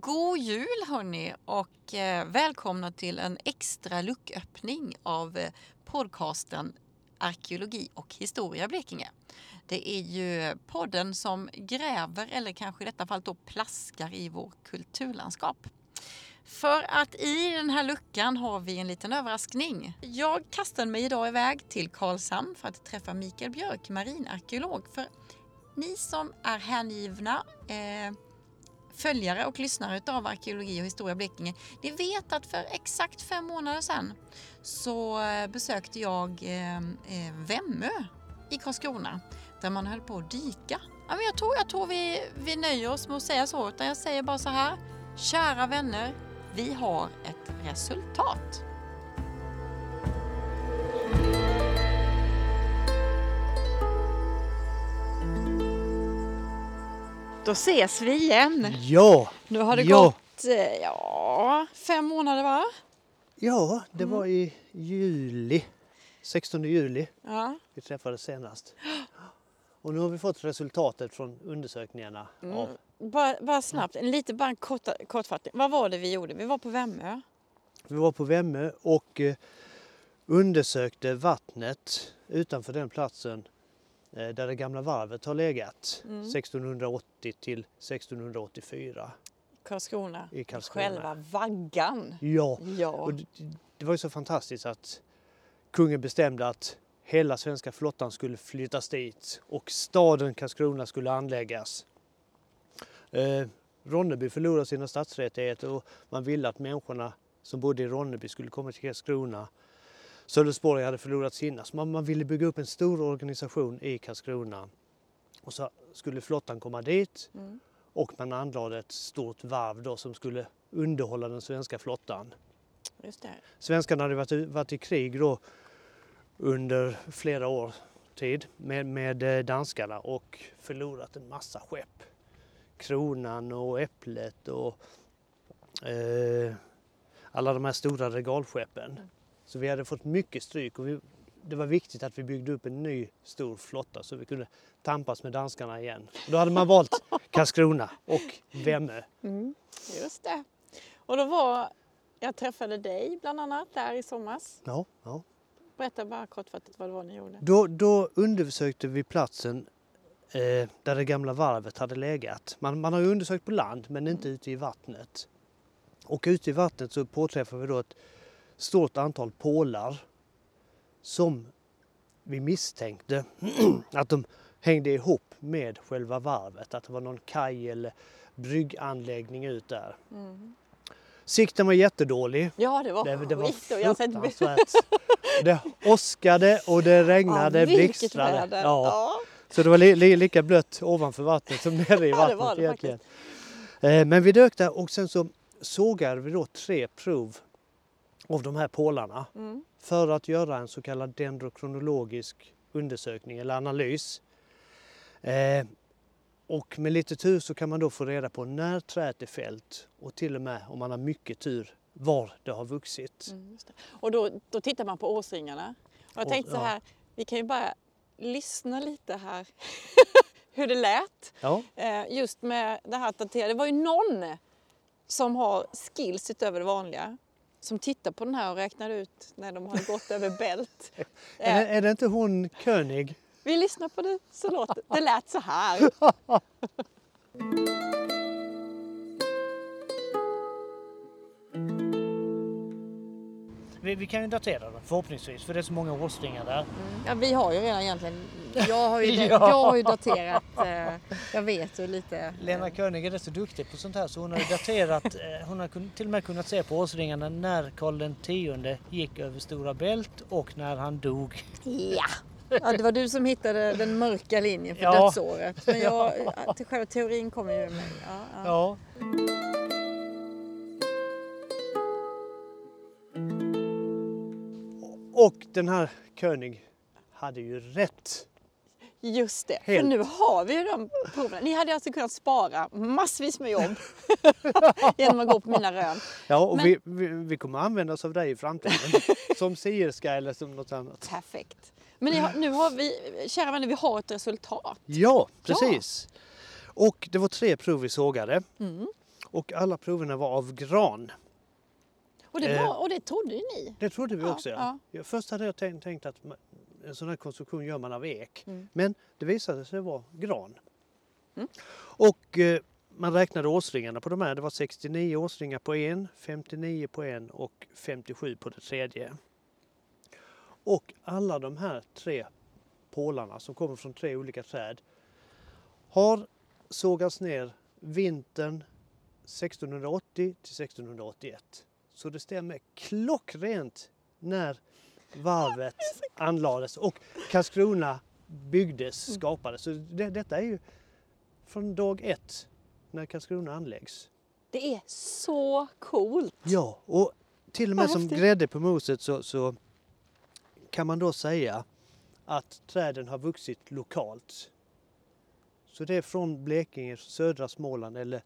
God jul hörni och eh, välkomna till en extra lucköppning av eh, podcasten Arkeologi och historia Blekinge. Det är ju podden som gräver, eller kanske i detta fall då plaskar i vår kulturlandskap. För att i den här luckan har vi en liten överraskning. Jag kastade mig idag iväg till Karlshamn för att träffa Mikael Björk, marinarkeolog. För ni som är hängivna eh, följare och lyssnare av Arkeologi och historia Blekinge, ni vet att för exakt fem månader sedan så eh, besökte jag eh, eh Vemmö i Karlskrona där man höll på att dyka. Ja, men jag tror, jag tror vi, vi nöjer oss med att säga så, utan jag säger bara så här. Kära vänner, vi har ett resultat. Då ses vi igen. Ja! Nu har det ja. gått eh, ja, fem månader va? Ja, det Mm. var i juli. 16 juli Ja. vi träffades senast. Och nu har vi fått resultatet från undersökningarna. Mm. Av, Bara, bara snabbt, en lite bara en kort, kortfattning. Vad var det vi gjorde? Vi var på Vemmö. vi var på Vemmö och eh, undersökte vattnet utanför den platsen där det gamla varvet har legat. Mm. 1680 till 1684 Karlskrona. i Karlskrona. Själva vaggan. Ja, Ja. Och det, det var ju så fantastiskt att kungen bestämde att hela svenska flottan skulle flyttas dit och staden Karlskrona skulle anläggas. Eh, Ronneby förlorade sina stadsrättigheter och man ville att människorna som bodde i Ronneby skulle komma till Karlskrona. Sölvesborg hade förlorat sina, så man, man ville bygga upp en stor organisation i Karlskrona. Och så skulle flottan komma dit Mm. och man anlade ett stort varv då som skulle underhålla den svenska flottan. Just det. Svenskarna hade varit, varit i krig då under flera år tid med, med eh, danskarna och förlorat en massa skepp. Kronan och Äpplet och eh, alla de här stora regalskeppen. Så vi hade fått mycket stryk och vi, det var viktigt att vi byggde upp en ny stor flotta så vi kunde tampas med danskarna igen. Då hade man valt Karlskrona och Vemmö. Mm. Just det. Och då var, jag träffade dig bland annat där i somras. Ja, ja. Berätta bara kortfattat vad det var ni gjorde. Då, då undersökte vi platsen eh, där det gamla varvet hade legat. Man, man har undersökt på land men inte ute i vattnet. Och ute i vattnet så påträffade vi då ett stort antal pålar som vi misstänkte att de hängde ihop med själva varvet. Att det var någon kaj eller brygganläggning ut där. Mm. Sikten var jättedålig. Ja, det var Det, det var skit. jag fruktansvärt. Det åskade och det regnade, Ja, blixtrade. Ja. Ja. Så det var li, li, lika blött ovanför vattnet som nere i Ja, det vattnet var det egentligen. Eh, Men vi dök där och sen så sågade vi då tre prov av de här pålarna Mm. för att göra en så kallad dendrokronologisk undersökning eller analys. Eh, och med lite tur så kan man då få reda på när träet är fällt och till och med om man har mycket tur var det har vuxit. Mm, det. Och då, då tittar man på årsringarna. Och jag tänkte så ja. här, vi kan ju bara lyssna lite här hur det lät. Ja, Eh, just med det här att. Det var ju någon som har skills utöver det vanliga som tittar på den här och räknar ut när de har gått över bält. är, det, är det inte hon König? vi lyssnar på det så låter det. lät så här. Vi, vi kan ju datera den förhoppningsvis för det är så många årsringar där. Ja, vi har ju redan egentligen, jag har ju, Ja. jag har ju daterat, eh, jag vet ju lite. Lena König är rätt så duktig på sånt här så hon har ju daterat, eh, hon har kun- till och med kunnat se på årsringarna när Karl X gick över Stora Bält och när han dog. Ja. ja, det var du som hittade den mörka linjen för Ja. dödsåret. Men jag, till själva teorin kommer ju med. Ja, ja. Ja. Och den här König hade ju rätt. Just det, Helt. för nu har vi ju de proverna. Ni hade alltså kunnat spara massvis med jobb genom att gå på mina rön. Ja, och Men- vi, vi, vi kommer använda oss av dig i framtiden. som sierska eller som något annat. Perfekt. Men har, nu har vi, kära vänner, vi har ett resultat. Ja, precis. Och det var tre prov vi sågade. Mm. Och alla proverna var av gran. Och det, Eh. var, och det trodde ju ni? Det trodde vi Ja, också. Ja. ja. Ja, Först hade jag tänkt, tänkt att en sån här konstruktion gör man av ek. Mm. Men det visade sig vara gran. Mm. Och eh, man räknade årsringarna på de här. Det var 69 årsringar på en, 59 på en och 57 på det tredje. Och alla de här tre pålarna som kommer från tre olika träd har sågats ner vintern 1680 till 1681. Så det stämmer klockrent när varvet anlades och Karlskrona byggdes, skapades. Så det, detta är ju från dag ett när Karlskrona anläggs. Det är så coolt! Ja, och till och med Vad som häftigt. grädde på moset så, så kan man då säga att träden har vuxit lokalt. Så det är från Blekinge, södra Småland eller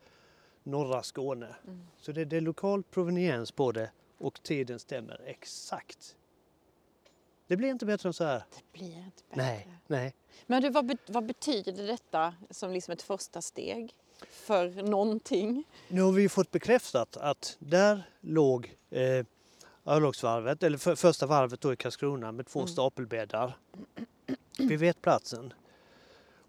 norra Skåne. Mm. Så det, det är lokal proveniens på det och tiden stämmer exakt. Det blir inte bättre än så här. Det blir inte bättre. Nej, nej. Men du, vad, vad betyder detta som liksom ett första steg för någonting? Nu har vi fått bekräftat att där låg eh, örlogsvarvet, eller för, första varvet då i Karlskrona med två Mm. stapelbäddar. Vi vet platsen.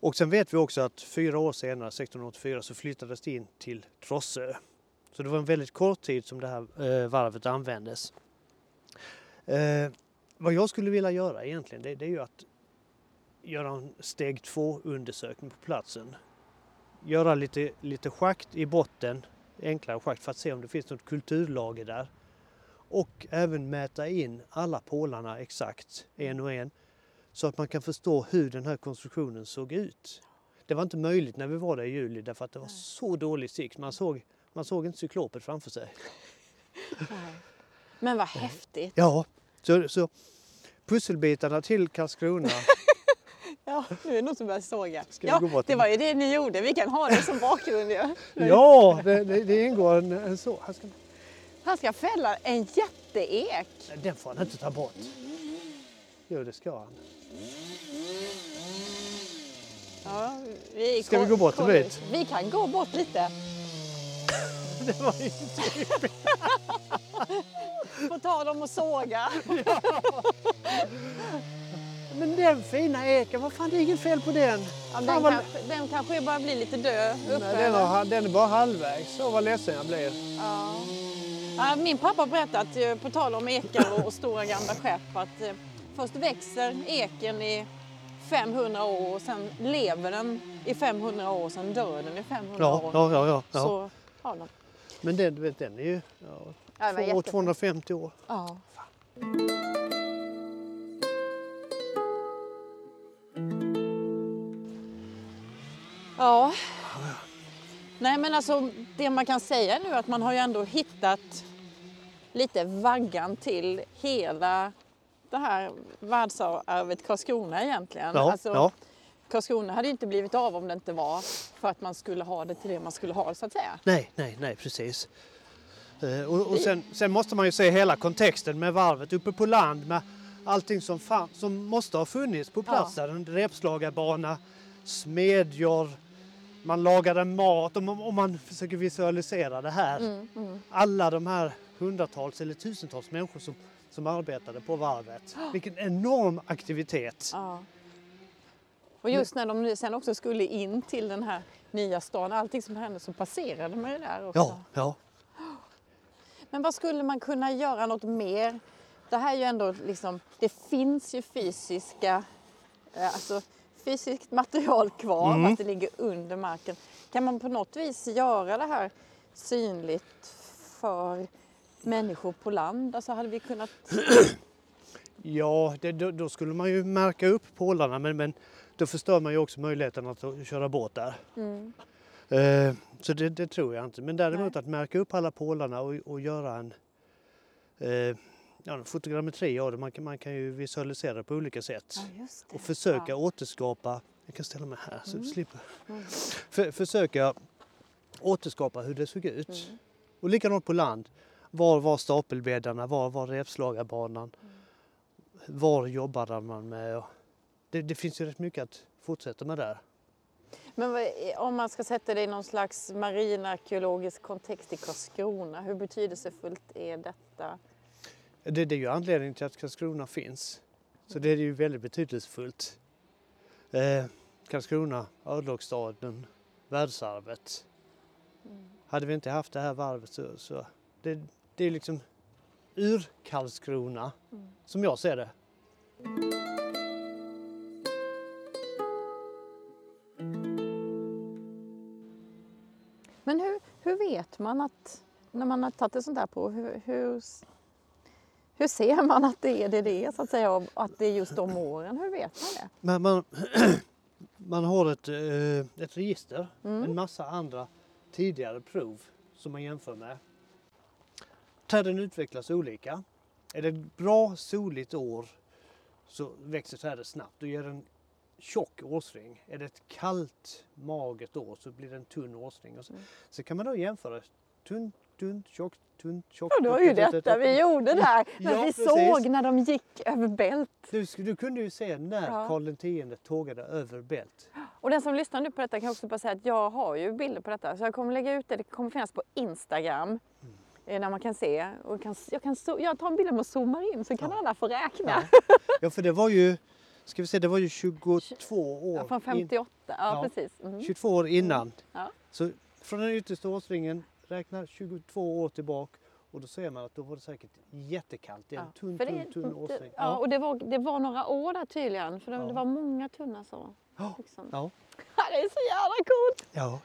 Och sen vet vi också att fyra år senare, 1684, så flyttades det in till Trossö. Så det var en väldigt kort tid som det här eh, varvet användes. Eh, vad jag skulle vilja göra egentligen, det, det är ju att göra en steg två undersökning på platsen. Göra lite, lite schakt i botten, enklare schakt för att se om det finns något kulturlager där. Och även mäta in alla pålarna exakt, en och en, så att man kan förstå hur den här konstruktionen såg ut. Det var inte möjligt när vi var där i juli därför att det var Nej. så dålig sikt. Man såg, man såg inte cyklopet framför sig. Men vad häftigt! Ja, så, så pusselbitarna till Karlskrona. Ja, nu är det någon som börjar såga. Ja, det var ju det ni gjorde. Vi kan ha det som bakgrund ju. ja, det, det, det ingår en, en så. Han ska, Han ska fälla en jätteek. den får han inte ta bort. Jo, det ska han. Ja, vi Ska vi gå bort en bit? Vi kan gå bort lite. Det var inte... Få ta dem och såga. Men den fina eken, vad fan det är inget fel på den. Ja, den, vad- kanske, den kanske bara blir lite död uppe. Nej, den, har, den är bara halvvägs. Så vad ledsen jag blir. Ja. Ja, min pappa har berättat, eh, på tal om ekar och, och stora gamla skepp, att eh, först växer eken i 500 år och sen lever den i 500 år och sen dör den i 500 Ja, år. ja, ja. ja, ja. Så den. Men den, du vet, den är ju ja, Ja, två- jätte- 250 år. Ja. Ja. Nej men alltså det man kan säga nu är att man har ju ändå hittat lite vaggan till hela det här världsarvet Karlskrona egentligen. Ja, alltså, ja. Karlskrona hade inte blivit av om det inte var för att man skulle ha det till det man skulle ha så att säga. Nej, nej, nej, precis. Eh, Och, och sen, sen måste man ju se hela kontexten med varvet uppe på land med allting som, fan, som måste ha funnits på plats där. En repslagarbana, smedjor, man lagade mat. Om, om man försöker visualisera det här. Mm, mm. Alla de här hundratals eller tusentals människor som, som arbetade på varvet. Vilken enorm aktivitet. Ja. Och just när de sen också skulle in till den här nya stan, allting som hände så passerade man ju där också. Ja, ja. Men vad skulle man kunna göra något mer? Det här är ju ändå liksom, det finns ju fysiska, eh, alltså fysiskt material kvar Mm. fast det ligger under marken. Kan man på något vis göra det här synligt för människor på land? Alltså hade vi kunnat... Ja, det, då, då skulle man ju märka upp pålarna men, men då förstör man ju också möjligheten att köra båt där. Mm. Eh, så det, det tror jag inte. Men däremot Nej. att märka upp alla pålarna och, och göra en, eh, ja, en fotogrammetri av det. Man kan, man kan ju visualisera på olika sätt. Ja. Och försöka Ja. återskapa, jag kan ställa mig här så du Mm. slipper. Mm. För, försöka återskapa hur det såg ut. Mm. Och likadant på land. Var var stapelbäddarna? Var var repslagarbanan? Mm. Var jobbade man med? Det, det finns ju rätt mycket att fortsätta med där. Men om man ska sätta det i någon slags marinarkeologisk kontext i Karlskrona, hur betydelsefullt är detta? Det, det är ju anledningen till att Karlskrona finns. Så det är ju väldigt betydelsefullt. Eh, Karlskrona, örlogsstaden, världsarvet. Hade vi inte haft det här varvet så, så det, det är liksom ur Karlskrona som jag ser det. Vet man att, när man har tagit ett sånt här prov, hur, hur, hur ser man att det är det det är så att säga, och att det är just de åren? Hur vet man det? Men man, man har ett, eh, ett register, Mm. en massa andra tidigare prov som man jämför med. Träden utvecklas olika. Är det ett bra soligt år så växer trädet snabbt. Då ger en tjock årsring. Är det ett kallt, magert år så blir det en tunn årsring. Och så, Mm. så kan man då jämföra tunt, tunt, tjockt, tunt, tjockt. Ja, det var ju detta vi gjorde där, när Ja, vi precis. såg när de gick över bält. Du, du kunde ju se när Ja. Karl X tågade över bält. Och den som lyssnar nu på detta kan också bara säga att jag har ju bilder på detta så jag kommer lägga ut det, det kommer finnas på Instagram. eh, Där man kan se. Och kan, jag, kan, jag tar en bild och zoomar in så kan Ja. alla få räkna. Ja. ja, för det var ju, ska vi se, det var ju 22 år. Ja, Från 58, ja, Ja. precis. Mm. 22 år innan. Ja. Så från den yttersta årsringen räknar 22 år tillbaka och då ser man att då var det säkert jättekallt. Det är en Ja, tunn, tunn, tunn det- årsring. Ja, och det var, det var några år där tydligen, för det, Ja. det var många tunna så. Liksom. Ja. Det är så jävla coolt! ja.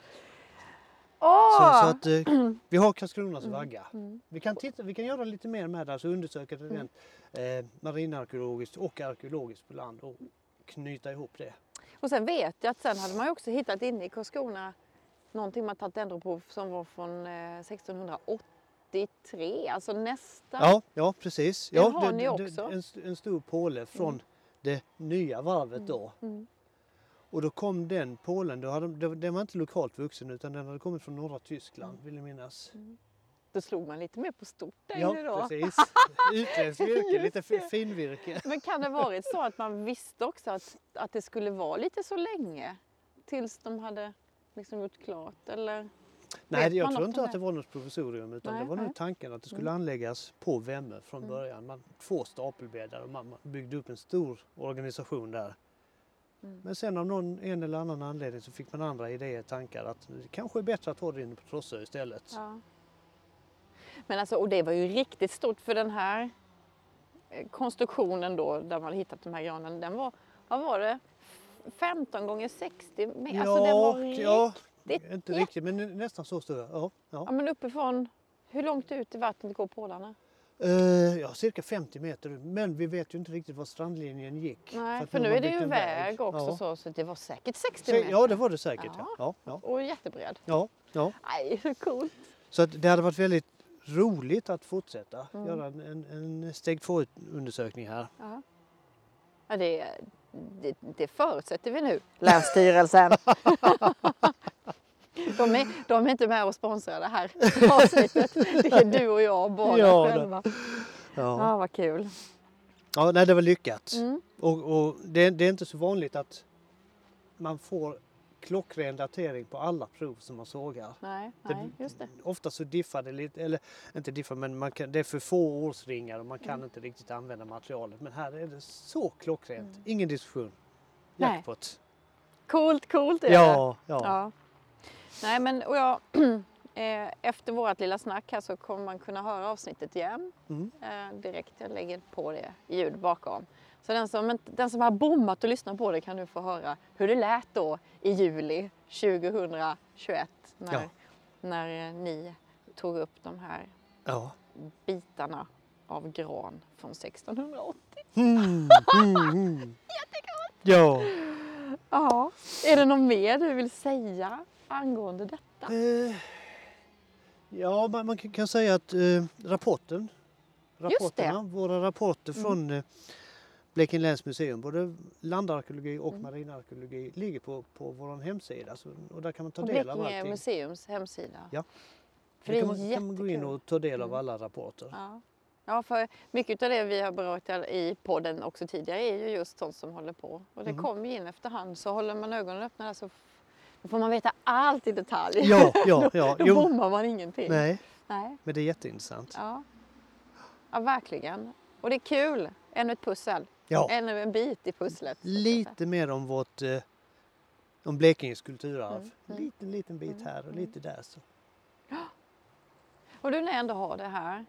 Åh! Så, så att eh, vi har Karlskronas vagga. Mm. Vi kan, titta, vi kan göra lite mer med det, alltså undersöka det rent eh, marinarkeologiskt och arkeologiskt på land och knyta ihop det. Och sen vet jag att sen hade man ju också hittat inne i Karlskrona någonting man tagit dendroprov som var från eh, 1683, alltså nästa. Ja, ja precis. Det ja, har ni också. En, st- en stor påle från det nya varvet då. Mm. Och då kom den pålen, då hade, de- den var inte lokalt vuxen utan den hade kommit från norra Tyskland vill jag minnas. Då slog man lite mer på stort där Ja, inne då. precis. Utländskt virke, lite finvirke. Men kan det varit så att man visste också att, att det skulle vara lite så länge tills de hade liksom gjort klart? Eller? Nej, Vet jag tror inte att det var något provisorium utan Nej, det var nej. nog tanken att det skulle anläggas på Vemme från början. Man, två stapelbäddar och man man byggde upp en stor organisation där. Mm. Men sen av någon en eller annan anledning så fick man andra idéer, tankar att det kanske är bättre att ha det inne på Trossö istället. Ja. Men alltså, och det var ju riktigt stort för den här eh, konstruktionen då där man hittat de här granarna. Den var, vad var det? 15 gånger 60 meter. Alltså det var ja, riktigt inte jätte- riktigt men nästan så stora. Ja, ja. Ja, men uppifrån, hur långt ut i vattnet går pålarna? Eh, ja, cirka 50 meter. Men vi vet ju inte riktigt var strandlinjen gick. Nej, för har nu är det ju en väg också Ja. så, så det var säkert 60 Så, meter. ja, det var det säkert. Ja. Ja. Ja, Och jättebred. ja, ja. Nej, coolt. Så att det hade varit väldigt roligt att fortsätta Mm. göra en, en, en steg två undersökning här. Ja. Ja, det, det, det förutsätter vi nu, Länsstyrelsen. De är, de är inte med och sponsrar det här avsnittet. Det är du och jag bara Ja, det- själva. Ja. Ja, vad kul. Ja, nej, det var lyckat. Mm. Och, och det, det är inte så vanligt att man får klockren datering på alla prov som man sågar. Nej, Det- nej, just det. Ofta så diffar det lite, eller inte diffar men man kan, det är för få årsringar och man kan Mm. inte riktigt använda materialet. Men här är det så klockrent, Mm. ingen diskussion. Nej. Jackpot. Coolt, coolt är det. Ja, ja. Nej, men och jag, eh, efter vårt lilla snack här så kommer man kunna höra avsnittet igen Mm. eh, direkt. Jag lägger på det ljud bakom. Så den som, den som har bommat och lyssnat på det kan nu få höra hur det lät då i juli 2021 när, Ja. när eh, ni tog upp de här ja. bitarna av gran från 1680. Mm, mm, mm. Ja. Ja. Är det något mer du vill säga angående detta? Eh, ja, man, man kan, säga att eh, rapporten, rapporterna, våra rapporter Mm. från eh, Blekinge läns museum, både landarkeologi och Mm. marinarkeologi, ligger på, på vår hemsida. Så, och där kan man ta På del av Blekinge allting. museums hemsida. Ja. För Där kan man, kan man gå in och ta del av Mm. alla rapporter. Ja. ja, för mycket av det vi har berört i podden också tidigare är ju just sånt som håller på. Och det Mm. kommer ju in efterhand så håller man ögonen öppna så Då får man veta allt i detalj. Ja, ja, ja. Då Jo, bommar man ingenting. nej, Nej. men det är jätteintressant. Ja. ja, verkligen. Och det är kul. Ännu ett pussel. Ja, Ännu en bit i pusslet. lite mer om vårt eh, om Blekinges kulturarv. Mm, En mm. liten, liten bit Mm, här och mm. lite där. Så. Och du när jag ändå har det här.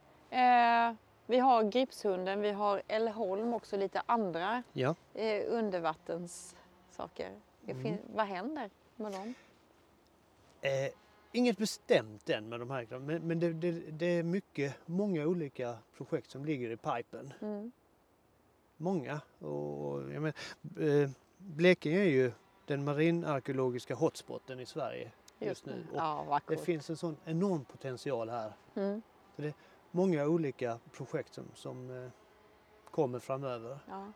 Eh, vi har Gripshunden, vi har Älleholm också, lite andra Ja. eh, undervattenssaker. Mm. Vad händer med dem? Eh, inget bestämt än med de här, men, men det, det, det är mycket, många olika projekt som ligger i pipen. Mm. Många. Och, jag men, eh, Blekinge är ju den marinarkeologiska hotspoten i Sverige just nu. Ja, det finns en sån enorm potential här. Mm. Många olika projekt som, som eh, kommer framöver. Ja,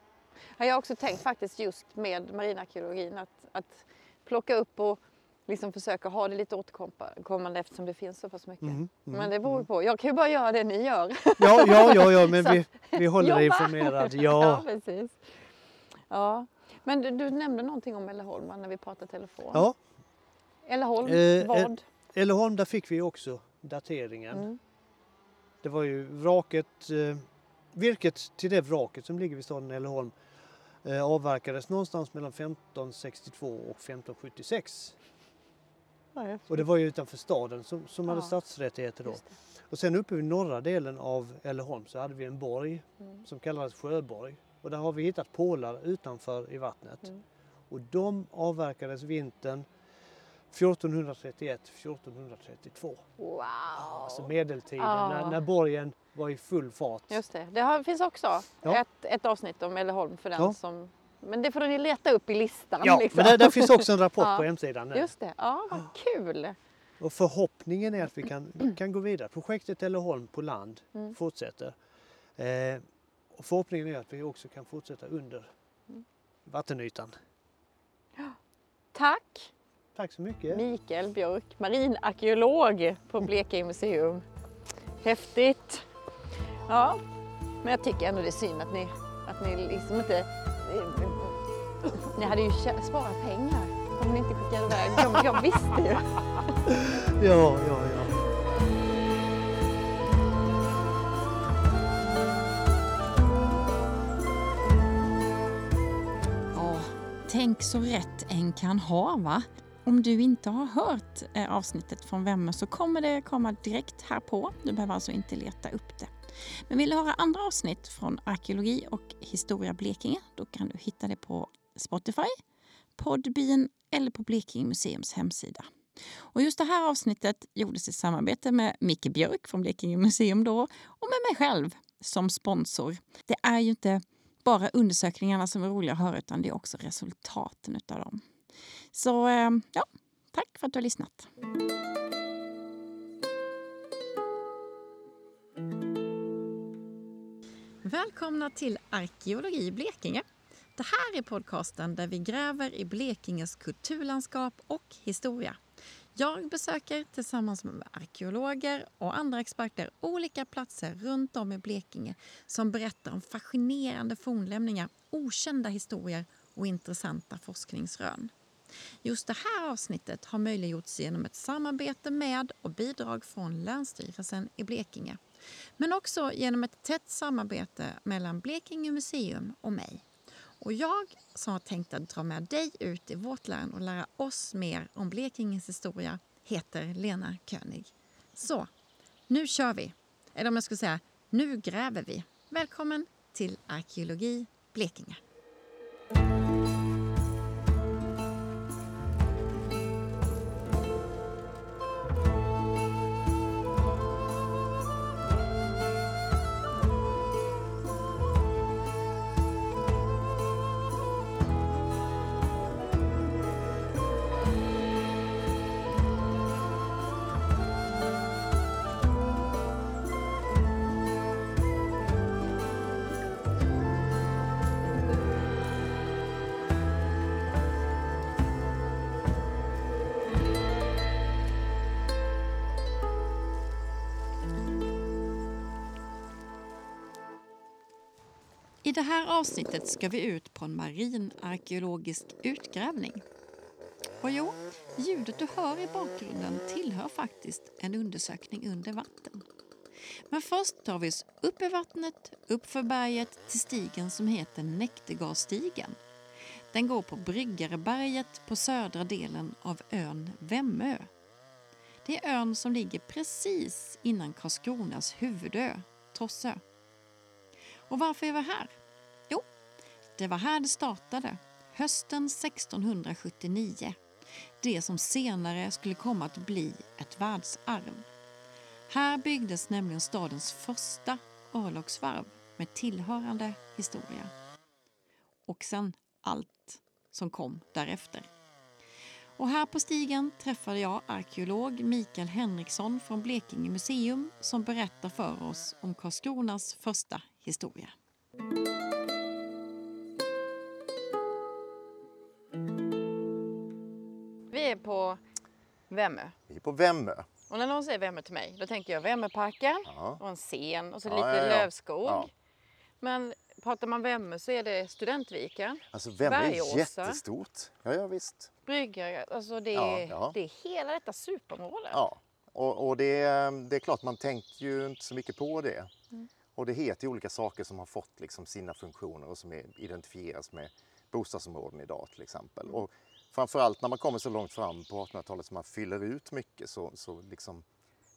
Jag har också tänkt faktiskt just med marinarkeologin att, att plocka upp och liksom försöka ha det lite återkommande eftersom det finns så pass mycket. Mm, mm, Men det beror mm. på. Jag kan ju bara göra det ni gör. Ja, ja, ja, ja men vi, vi håller dig informerad. ja, Ja, precis. Ja. Men du, du nämnde någonting om Älleholm när vi pratade telefon. ja. Älleholm, Eh, vad? Älleholm, där fick vi också dateringen. Mm. Det var ju vraket, eh, virket till det vraket som ligger vid staden Älleholm eh, avverkades någonstans mellan 1562 och 1576. Och det var ju utanför staden som, som hade Ja. stadsrättigheter då. Och sen uppe vid norra delen av Älleholm så hade vi en borg Mm. som kallades Sjöborg. Och där har vi hittat pålar utanför i vattnet. Mm. Och de avverkades vintern 1431-1432. Wow! Alltså medeltiden Ja. när, när borgen var i full fart. Just det. Det har, finns också Ja. ett, ett avsnitt om Älleholm för den Ja. som... Men det får ni leta upp i listan. Ja, liksom. men där, där finns också en rapport på hemsidan. nu. Just det. Ja, vad kul! Och förhoppningen är att vi kan, kan gå vidare. Projektet Älleholm på land Mm. fortsätter. Eh, och förhoppningen är att vi också kan fortsätta under Mm. vattenytan. Tack Tack så mycket. Mikael Björk, marinarkeolog på Blekinge museum. Häftigt! Ja, men jag tycker ändå det är synd att ni, att ni liksom inte... Ni hade ju sparat pengar om ni inte skickade iväg. Jag, jag visste ju. Ja, ja, ja. Ja, tänk så rätt en kan ha va? Om du inte har hört eh, avsnittet från Vemme så kommer det komma direkt här på. Du behöver alltså inte leta upp det. Men vill du höra andra avsnitt från arkeologi och historia Blekinge då kan du hitta det på Spotify, Podbean eller på Blekinge museums hemsida. Och just det här avsnittet gjordes i samarbete med Micke Björk från Blekinge museum då och med mig själv som sponsor. Det är ju inte bara undersökningarna som är roliga att höra utan det är också resultaten utav dem. Så eh, ja, tack för att du har lyssnat. Välkomna till Arkeologi i Blekinge. Det här är podcasten där vi gräver i Blekinges kulturlandskap och historia. Jag besöker tillsammans med arkeologer och andra experter olika platser runt om i Blekinge som berättar om fascinerande fornlämningar, okända historier och intressanta forskningsrön. Just det här avsnittet har möjliggjorts genom ett samarbete med och bidrag från Länsstyrelsen i Blekinge. Men också genom ett tätt samarbete mellan Blekinge museum och mig. Och jag som har tänkt att dra med dig ut i vårt län och lära oss mer om Blekinges historia heter Lena König. Så, nu kör vi! Eller om jag skulle säga, nu gräver vi. Välkommen till Arkeologi Blekinge. Här avsnittet ska vi ut på en marinarkeologisk utgrävning. Och jo, ljudet du hör i bakgrunden tillhör faktiskt en undersökning under vatten. Men först tar vi oss upp i vattnet, upp för berget till stigen som heter Näktergasstigen. Den går på Bryggareberget på södra delen av ön Vemmö. Det är ön som ligger precis innan Karlskronas huvudö, Trossö. Och varför är vi här? Det var här det startade, hösten 1679. Det som senare skulle komma att bli ett världsarv. Här byggdes nämligen stadens första örlogsvarv med tillhörande historia. Och sen allt som kom därefter. Och här på stigen träffade jag arkeolog Mikael Henriksson från Blekinge museum som berättar för oss om Karlskronas första historia. På Vemmö. Vi är på Vemmö. Och när någon säger Vemmö till mig, då tänker jag Vemmöparken Ja. och en scen och så Ja, lite ja, lövskog. Men pratar man Vemmö så är det Studentviken, Alltså Vemmö är jättestort. Ja, ja visst. Bryggare, alltså det är, det är hela detta superområde. Ja. Och, och det, är- det är klart, man tänker ju inte så mycket på det. Och det heter ju olika saker som har fått liksom sina funktioner och som är, identifieras med bostadsområden idag till exempel. Och framförallt när man kommer så långt fram på 1800-talet som man fyller ut mycket så, så liksom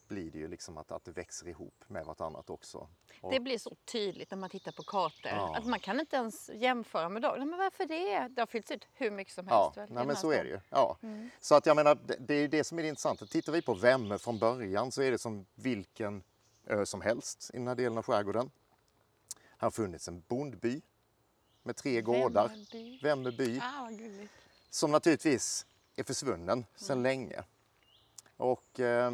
blir det ju liksom att, att det växer ihop med vartannat också. Och, Det blir så tydligt när man tittar på kartor Ja. att man kan inte ens jämföra med dagen. Men varför det? Det har fyllts ut hur mycket som Ja, helst. i nej, men så är stan. det ju. Ja. Mm. Så att jag menar, det, det är det som är det intressanta. Tittar vi på Vemmö från början så är det som vilken ö som helst i den här delen av skärgården. Här har funnits en bondby med tre gårdar, Vemmerby. Vemmö by, Ah, vad gulligt. Som naturligtvis är försvunnen sedan Mm. länge. Och eh,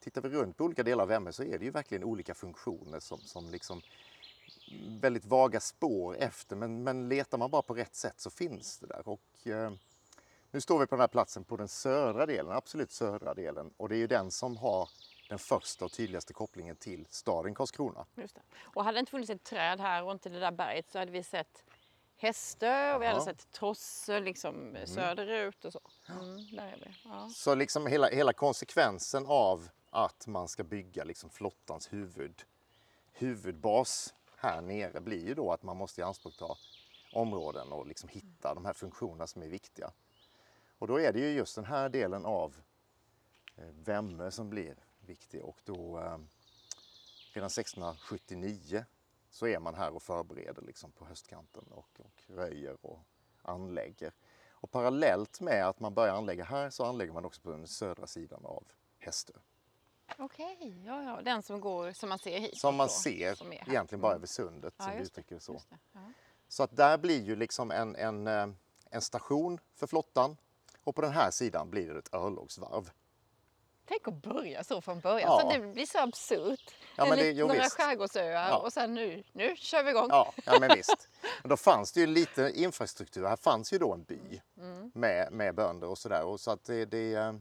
tittar vi runt på olika delar av Vemmö så är det ju verkligen olika funktioner som, som liksom väldigt vaga spår efter men, men letar man bara på rätt sätt så finns det där. Och, eh, nu står vi på den här platsen på den södra delen, absolut södra delen och det är ju den som har den första och tydligaste kopplingen till staden Karlskrona. Just det. Och hade det inte funnits ett träd här och inte det där berget så hade vi sett Hästö och vi hade Ja. sett Trosse liksom söderut och så. Mm, där är vi. Ja. Så liksom hela, hela konsekvensen av att man ska bygga liksom flottans huvud, huvudbas här nere blir ju då att man måste i anspråk ta områden och liksom hitta de här funktionerna som är viktiga. Och då är det ju just den här delen av eh, Vemmö som blir viktig och då eh, redan 1679 så är man här och förbereder liksom på höstkanten och, och röjer och anlägger. Och parallellt med att man börjar anlägga här så anlägger man också på den södra sidan av Hästö. Okej, ja, ja. den som går som man ser hit. Som man då, ser som egentligen bara Mm. över sundet Ja, som vi uttrycker det så. det. Ja. Så att där blir ju liksom en, en, eh, en station för flottan och på den här sidan blir det ett örlogsvarv. Tänk att börja så från början. Ja. Så det blir så absurt. Ja, En men det- jo, några visst. skärgårdsöar Ja. och sen nu, nu kör vi igång. Ja, ja men visst. Men då fanns det ju lite infrastruktur. Här fanns ju då en by Mm. med, med bönder och sådär. Så att det, det, eh,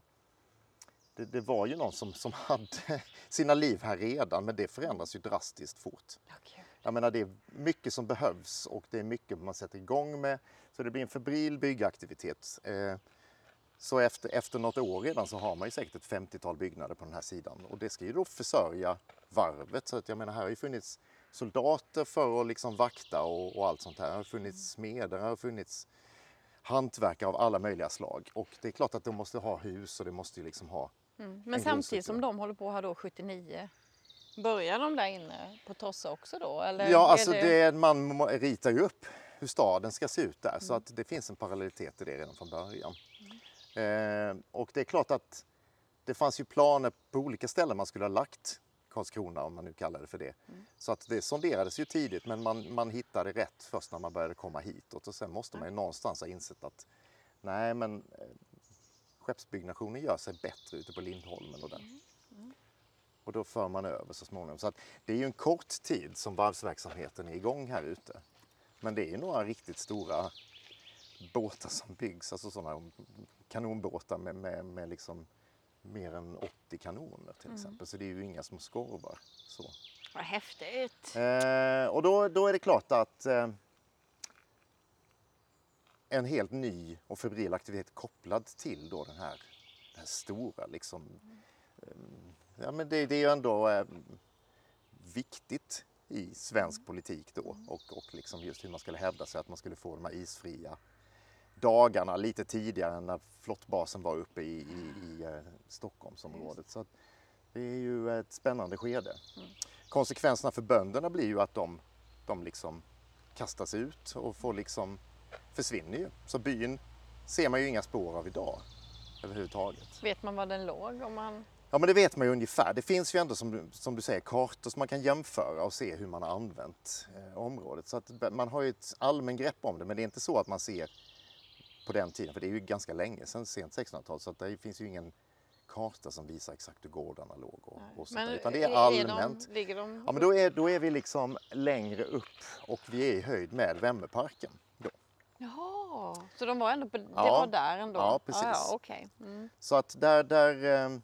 det, det var ju någon som, som hade sina liv här redan men det förändras ju drastiskt fort. Kul. Jag menar det är mycket som behövs och det är mycket man sätter igång med. Så det blir en febril byggaktivitet. Eh, Så efter, efter något år redan så har man ju säkert ett 50-tal byggnader på den här sidan och det ska ju då försörja varvet. Så att jag menar här har ju funnits soldater för att liksom vakta och, och allt sånt här. Det har funnits smeder, det har funnits hantverkare av alla möjliga slag och det är klart att de måste ha hus och det måste ju liksom ha Mm. Men En samtidigt som de håller på här då 79, börjar de där inne på Tossa också då? Eller Ja, alltså det, man må- ritar ju upp hur staden ska se ut där så att det finns en parallellitet i det redan från början. Eh, och det är klart att det fanns ju planer på olika ställen man skulle ha lagt Karlskrona om man nu kallar det för det. Så att det sonderades ju tidigt men man, man hittade rätt först när man började komma hitåt och sen måste man ju någonstans ha insett att nej men eh, skeppsbyggnationen gör sig bättre ute på Lindholmen och där. Och då för man över så småningom. Så att det är ju en kort tid som varvsverksamheten är igång här ute. Men det är ju några riktigt stora båtar som byggs, alltså sådana kanonbåtar med, med, med liksom mer än 80 kanoner till exempel. Så det är ju inga små skorvar. Så. Vad häftigt! Eh, och då, då är det klart att eh, en helt ny och febril aktivitet kopplad till då den här, den här stora liksom, eh, ja men det, det är ju ändå eh, viktigt i svensk politik då och, och liksom just hur man skulle hävda sig, att man skulle få de här isfria dagarna lite tidigare än när flottbasen var uppe i, i, i eh, Stockholmsområdet. Så det är ju ett spännande skede. Konsekvenserna för bönderna blir ju att de, de liksom kastas ut och får liksom försvinner ju. Så byn ser man ju inga spår av idag överhuvudtaget. Vet man var den låg? Om man... Ja men det vet man ju ungefär. Det finns ju ändå som du, som du säger kartor som man kan jämföra och se hur man har använt eh, området. Så att man har ju ett allmän grepp om det men det är inte så att man ser på den tiden, för det är ju ganska länge sedan, sent 1600-tal, så att det finns ju ingen karta som visar exakt hur gårdarna låg. Och, och sånt där, utan det är allmänt. Är de, ligger de... Ja men då är, då är vi liksom längre upp och vi är i höjd med Vemmeparken. Då. Jaha, så de var ändå på, det Ja. var där ändå? Ja, precis. Ah, ja, okej. mm. Så att där, där eh,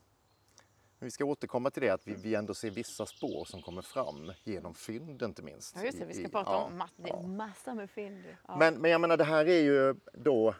vi ska återkomma till det att vi, vi ändå ser vissa spår som kommer fram genom fynd inte minst. Ja, just det, i- vi ska i- prata ja, om det är ja. massa med fynd. Ja. Men, men jag menar det här är ju då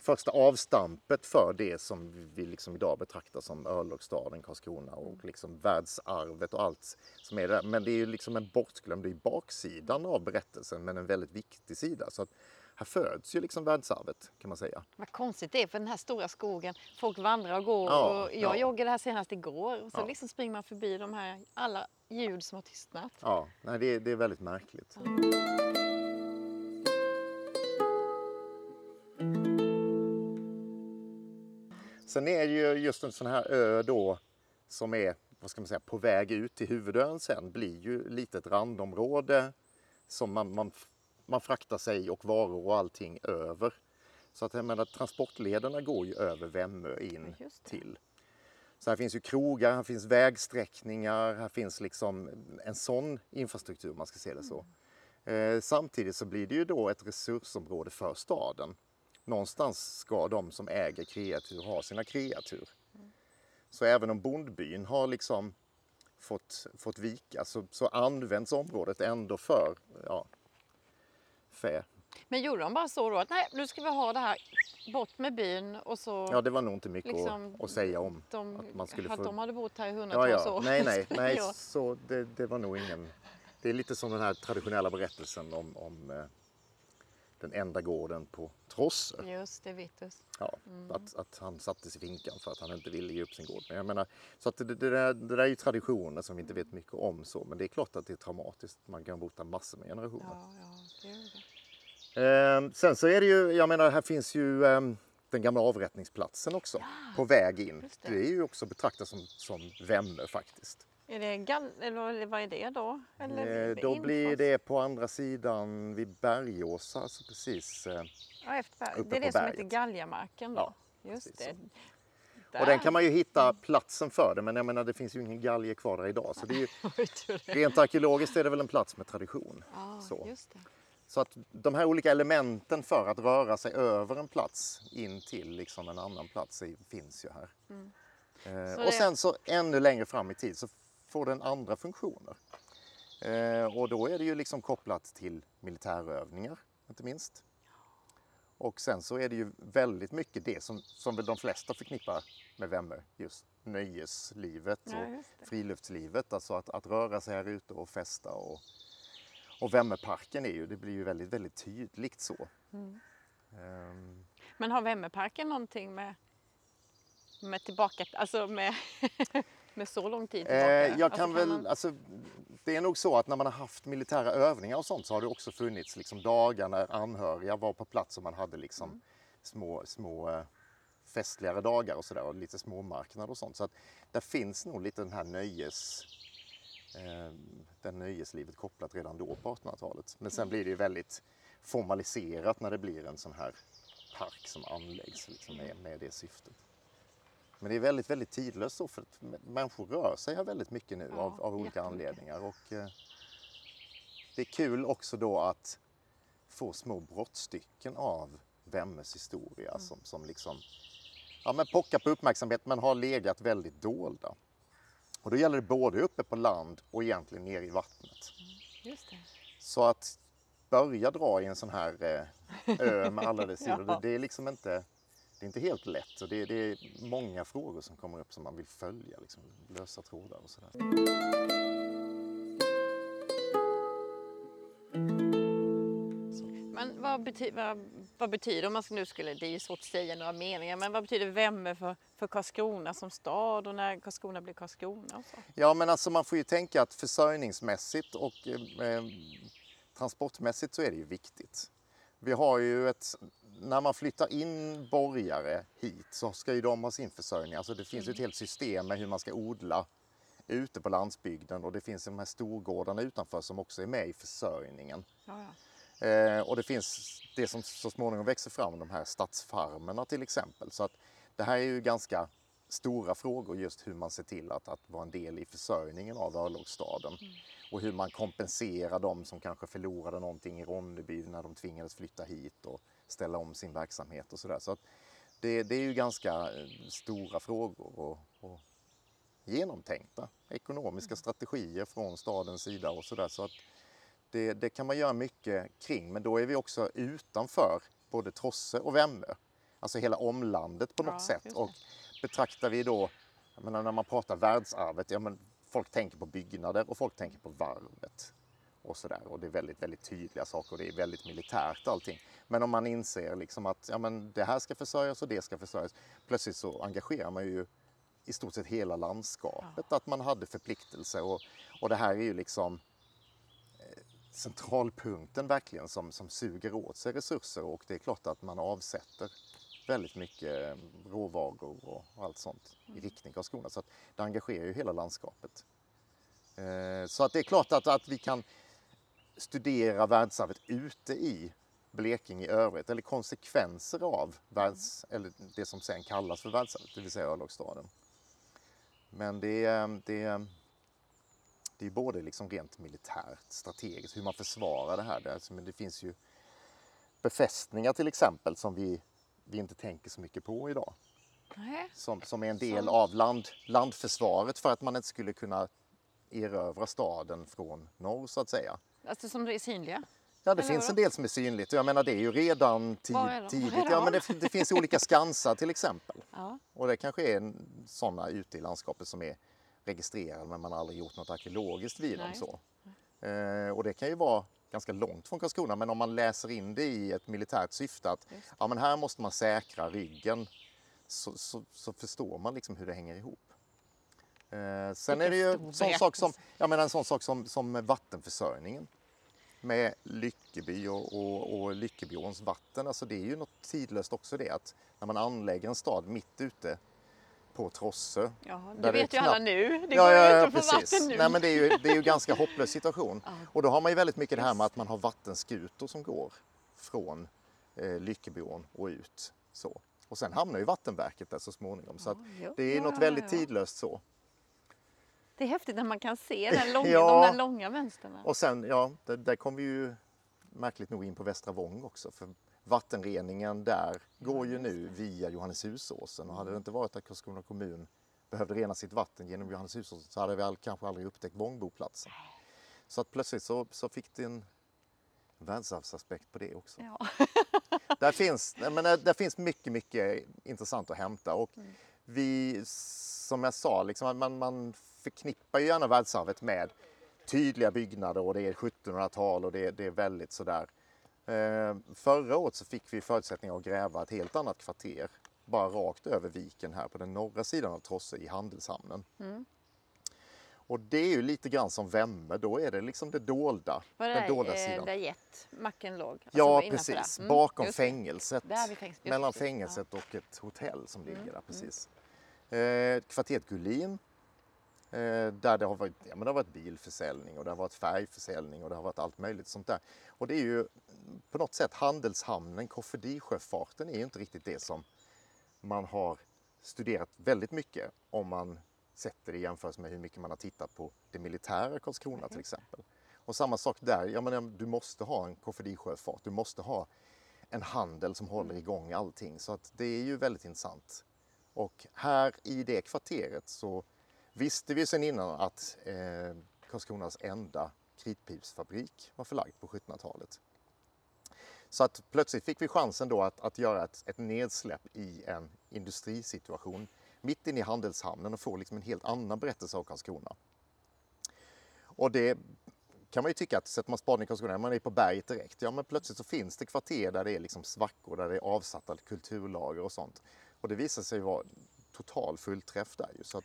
första avstampet för det som vi liksom idag betraktar som örlogsstaden Karlskrona och liksom världsarvet och allt som är där. Men det är ju liksom en bortglömd, det är baksidan av berättelsen men en väldigt viktig sida. Så att här föds ju liksom världsarvet kan man säga. Vad konstigt det är för den här stora skogen. Folk vandrar och går. Ja, och jag ja. joggade här senast igår. Och så Ja. liksom springer man förbi de här alla ljud som har tystnat. Ja, nej, det, är- det är väldigt märkligt. Sen är det ju just en sån här ö då som är vad ska man säga, på väg ut till huvudön sen blir ju lite ett randområde som man, man, man fraktar sig och varor och allting över. Så att jag menar, transportlederna går ju över Vemmö in till. Så här finns ju krogar, här finns vägsträckningar, här finns liksom en sån infrastruktur om man ska se det så. Eh, samtidigt så blir det ju då ett resursområde för staden. Någonstans ska de som äger kreatur ha sina kreatur. Så även om bondbyn har liksom fått, fått vika så, så används området ändå för ja, fä. Men gjorde de bara så då att nej, nu ska vi ha det här bort med byn och så Ja, det var nog inte mycket Liksom, att, att säga om. de, att man skulle att få- de hade bott här i Ja, hundratals ja. år. Nej, nej, nej Ja. så det, det var nog ingen... Det är lite som den här traditionella berättelsen om, om eh, den enda gården på Trossö. Just det, Vitus. Ja, Mm. att, att han sattes i finkan för att han inte ville ge upp sin gård. Men jag menar, så att det, det, där, det där är ju traditioner som vi inte vet mycket om så, men det är klart att det är traumatiskt. Man kan bota massor med generationer. Ja, ja, det är det. Ehm, sen så är det ju, jag menar här finns ju ehm, den gamla avrättningsplatsen också på väg in. Det. det. är ju också betraktat som, som Vemme faktiskt. Är det gall... eller vad är det då? Eller Eh, då blir infas? det på andra sidan vid Bergåsa, alltså precis. eh, Ja, efter... uppe Det är på det som heter. Galjamarken då? Ja, Just precis det. Och den kan man ju hitta platsen för det, men jag menar det finns ju ingen galge kvar där idag. Så det är ju, rent arkeologiskt är det väl en plats med tradition. Ja, Så. just det. Så att de här olika elementen för att röra sig över en plats in till liksom en annan plats finns ju här. Eh, Mm. Så och sen så ännu längre fram i tid så får den andra funktioner. Eh, och då är det ju liksom kopplat till militärövningar, inte minst. Och sen så är det ju väldigt mycket det som, som väl de flesta förknippar med Vemmö, just nöjeslivet Ja, och just det. friluftslivet, alltså att, att röra sig här ute och festa. Och, och Vemmeparken är ju, det blir ju väldigt, väldigt tydligt så. Mm. Ehm, Men har Vemmeparken någonting med, med tillbaka, alltså med, med så lång tid tillbaka? Eh, jag Alltså, kan väl, man- alltså, det är nog så att när man har haft militära övningar och sånt så har det också funnits liksom dagar när anhöriga var på plats och man hade liksom Mm. små, små eh, festligare dagar och sådär och lite småmarknader och sånt. Så att där finns nog lite den här nöjes, eh, den nöjeslivet kopplat redan då på 1800-talet. Men Mm. sen blir det ju väldigt formaliserat när det blir en sån här park som anläggs liksom med, med det syftet. Men det är väldigt, väldigt tidlöst så för att människor rör sig här väldigt mycket nu Ja, av, av olika anledningar. Och, eh, det är kul också då att få små brottstycken av Vemmes historia Mm. som, som liksom ja, men pockar på uppmärksamhet men har legat väldigt dolda. Och då gäller det både uppe på land och egentligen ner i vattnet. Det. Så att börja dra i en sån här eh, ö med alla dess sidor. Ja. Det, det är liksom inte, det är inte helt lätt och det, det är många frågor som kommer upp som man vill följa, liksom, lösa trådar och sådär. Men vad, bety vad, vad betyder, om man nu skulle, det är ju svårt att säga några meningar, men vad betyder Vemme för, för Karlskrona som stad och när Karlskrona blir Karlskrona och så? Ja, men alltså man får ju tänka att försörjningsmässigt och eh, transportmässigt så är det ju viktigt. Vi har ju ett, när man flyttar in borgare hit så ska ju de ha sin försörjning. Alltså det finns ju ett helt system med hur man ska odla ute på landsbygden och det finns de här storgårdarna utanför som också är med i försörjningen. Ja, ja. Eh, och det finns det som så småningom växer fram, de här stadsfarmerna till exempel. Så att det här är ju ganska stora frågor just hur man ser till att, att vara en del i försörjningen av örlogsstaden. Och hur man kompenserar de som kanske förlorade någonting i Ronneby när de tvingades flytta hit och ställa om sin verksamhet och sådär. Så att det, det är ju ganska eh, stora frågor och, och genomtänkta ekonomiska strategier från stadens sida och sådär. Så att det, det kan man göra mycket kring, men då är vi också utanför både Trosse och Vemmö. Alltså hela omlandet på något Ja, sätt. Och betraktar vi då, jag menar, när man pratar världsarvet, ja men folk tänker på byggnader och folk tänker på varvet. Och sådär. Och det är väldigt, väldigt tydliga saker och det är väldigt militärt allting. Men om man inser liksom att ja, men det här ska försörjas och det ska försörjas. Plötsligt så engagerar man ju i stort sett hela landskapet. Att man hade förpliktelser och, och det här är ju liksom eh, centralpunkten verkligen som, som suger åt sig resurser och det är klart att man avsätter väldigt mycket eh, råvaror och, allt sånt i riktning Karlskrona. Så att det engagerar ju hela landskapet. Eh, så att det är klart att, att vi kan studera världsarvet ute i Blekinge i övrigt eller konsekvenser av världs, eller det som sen kallas för världsarvet, det vill säga örlogsstaden. Men det, är- det, är- det är både liksom rent militärt, strategiskt, hur man försvarar det här. Det, alltså, men det finns ju befästningar till exempel som vi, vi inte tänker så mycket på idag. Nej. Som, som är en del av land, landförsvaret för att man inte skulle kunna erövra staden från norr så att säga. Alltså som är synliga? Ja, det Eller finns en del som är synligt jag menar det är ju redan tid, är tidigt. Är Ja, men de? det, det finns olika skansar till exempel. Ja. Och det kanske är sådana ute i landskapet som är registrerade men man har aldrig gjort något arkeologiskt vid dem. Så. Eh, och det kan ju vara ganska långt från Karlskrona men om man läser in det i ett militärt syfte att ja, men här måste man säkra ryggen så, så, så förstår man liksom hur det hänger ihop. Eh, sen är det ju en sån sak som, jag menar, en sån sak som, som vattenförsörjningen med Lyckeby och, och, och Lyckebyåns vatten. Alltså det är ju något tidlöst också det att när man anlägger en stad mitt ute på Trosse. Ja, det vet ju alla knappt- nu. Det ja, går ja, ju inte att få vatten nu. Nej, men det är ju, det är ju ganska hopplös situation. Ja. Och då har man ju väldigt mycket det här med att man har vattenskutor som går från eh, Lyckebyån och ut. Så. Och sen hamnar ju vattenverket där så småningom. Så att det är Ja, något väldigt tidlöst så. Det är häftigt när man kan se den långa, Ja. de där långa vänsterna. Och sen, ja, där, där kom vi ju märkligt nog in på Västra Vång också. För vattenreningen där går ju nu via Johanneshusåsen. Och hade det inte varit att Karlskrona kommun behövde rena sitt vatten genom Johanneshusåsen så hade vi all, kanske aldrig upptäckt Vångboplatsen. Så att plötsligt så, så fick det en världsarvsaspekt på det också. Ja. Där finns, men där, där finns mycket, mycket intressant att hämta. Och vi, som jag sa, liksom, man, man förknippar ju gärna världsarvet med tydliga byggnader och det är 1700-tal och det, det är väldigt sådär. Eh, förra året så fick vi förutsättningar att gräva ett helt annat kvarter bara rakt över viken här på den norra sidan av Trosse i Handelshamnen. Mm. Och det är ju lite grann som Vemme, då är det liksom det dolda, Var det den dolda eh, sidan. där jet, macken låg? Alltså Ja, precis. Mm, Bakom just fängelset. Just mellan precis, ja. fängelset och ett hotell som ligger Mm, där precis. Eh, kvarteret Gullin. Eh, där det har, varit, ja, men det har varit bilförsäljning och det har varit färgförsäljning och det har varit allt möjligt sånt där. Och det är ju på något sätt handelshamnen, kofferdisjöfarten är ju inte riktigt det som man har studerat väldigt mycket om man sätter det i jämförelse med hur mycket man har tittat på det militära Karlskrona till exempel. Och samma sak där, jag menar, du måste ha en kofferdisjöfart, du måste ha en handel som håller igång allting. Så att det är ju väldigt intressant. Och här i det kvarteret så visste vi sedan innan att eh, Karlskronas enda kritpipsfabrik var förlagd på 1700-talet. Så att plötsligt fick vi chansen då att, att göra ett, ett nedsläpp i en industrisituation mitt inne i handelshamnen och få liksom en helt annan berättelse av Karlskrona. Och det kan man ju tycka att sätter man spaden i Karlskrona, man är på berget direkt, ja men plötsligt så finns det kvarter där det är liksom svackor, där det är avsatta kulturlager och sånt. Och det visar sig vara total fullträff där ju. Så att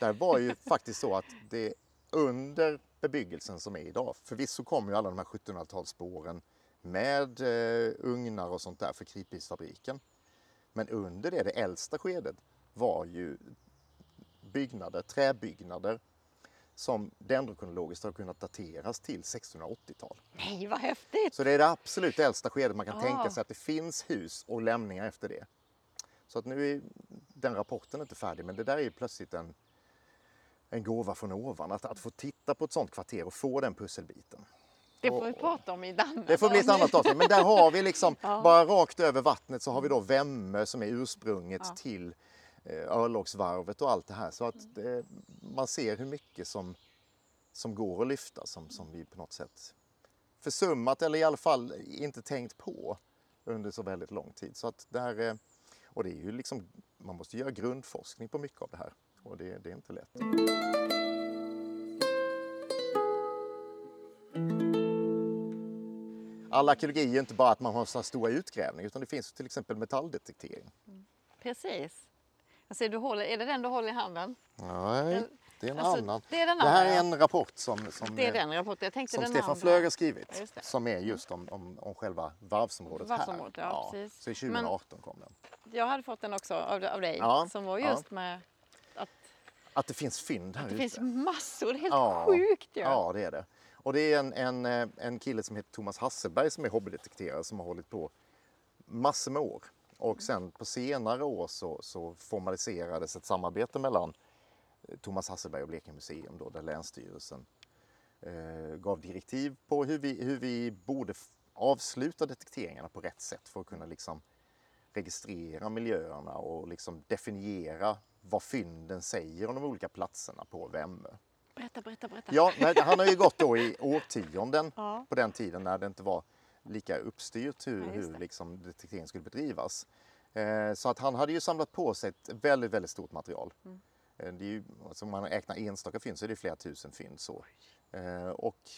där var ju faktiskt så att det under bebyggelsen som är idag, förvisso kommer ju alla de här 1700-talsspåren med eh, ugnar och sånt där för Kripbilsfabriken. Men under det, det äldsta skedet, var ju byggnader, träbyggnader som dendrokronologiskt har kunnat dateras till 1680-tal. Nej, vad häftigt! Så det är det absolut äldsta skedet man kan Ah. tänka sig att det finns hus och lämningar efter det. Så att nu är den rapporten inte färdig men det där är ju plötsligt en, en gåva från ovan. Att, att få titta på ett sånt kvarter och få den pusselbiten. Det får vi prata om i annat Det får bli ett annat avsnitt. Men där har vi liksom, Ja. bara rakt över vattnet så har vi då Vemmö som är ursprunget Ja. till eh, örlogsvarvet och allt det här. Så att det, man ser hur mycket som, som går att lyfta som, som vi på något sätt försummat eller i alla fall inte tänkt på under så väldigt lång tid. Så att det här, eh, och det är ju liksom, man måste göra grundforskning på mycket av det här och det, det är inte lätt. All arkeologi är ju inte bara att man har så stora utgrävningar utan det finns till exempel metalldetektering. Precis. Jag ser, du håller, är det den du håller i handen? Nej, det är en Alltså, annan. det är den Det här är ja. en rapport som, som, Det är den rapporten. Jag tänkte som den Stefan andra. Flög har skrivit. Ja, det. som är just om, om, om själva varvsområdet, Varvsområdet, här. ja, precis. Så i 2018 kom den. Jag hade fått den också av, av dig Ja, som var ja. just med att Att det finns fynd här det ute. finns massor. Det helt Ja, sjukt ju. Ja, det är det. Och det är en, en, eh, en kille som heter Thomas Hasselberg som är hobbydetekterare som har hållit på massor med år. Och sen på senare år så, så formaliserades ett samarbete mellan Thomas Hasselberg och Blekinge museum då, där Länsstyrelsen eh, gav direktiv på hur vi, hur vi borde avsluta detekteringarna på rätt sätt för att kunna liksom registrera miljöerna och liksom definiera vad fynden säger om de olika platserna på Vemmö. Berätta, berätta, berätta. Ja, nej, han har ju gått då i årtionden Ja. på den tiden när det inte var lika uppstyrt hur, Ja, hur liksom detektering skulle bedrivas. Eh, så att han hade ju samlat på sig ett väldigt, väldigt stort material. Mm. Eh, det är ju, alltså om man räknar enstaka fynd så är det flera tusen fynd. Så. Eh, och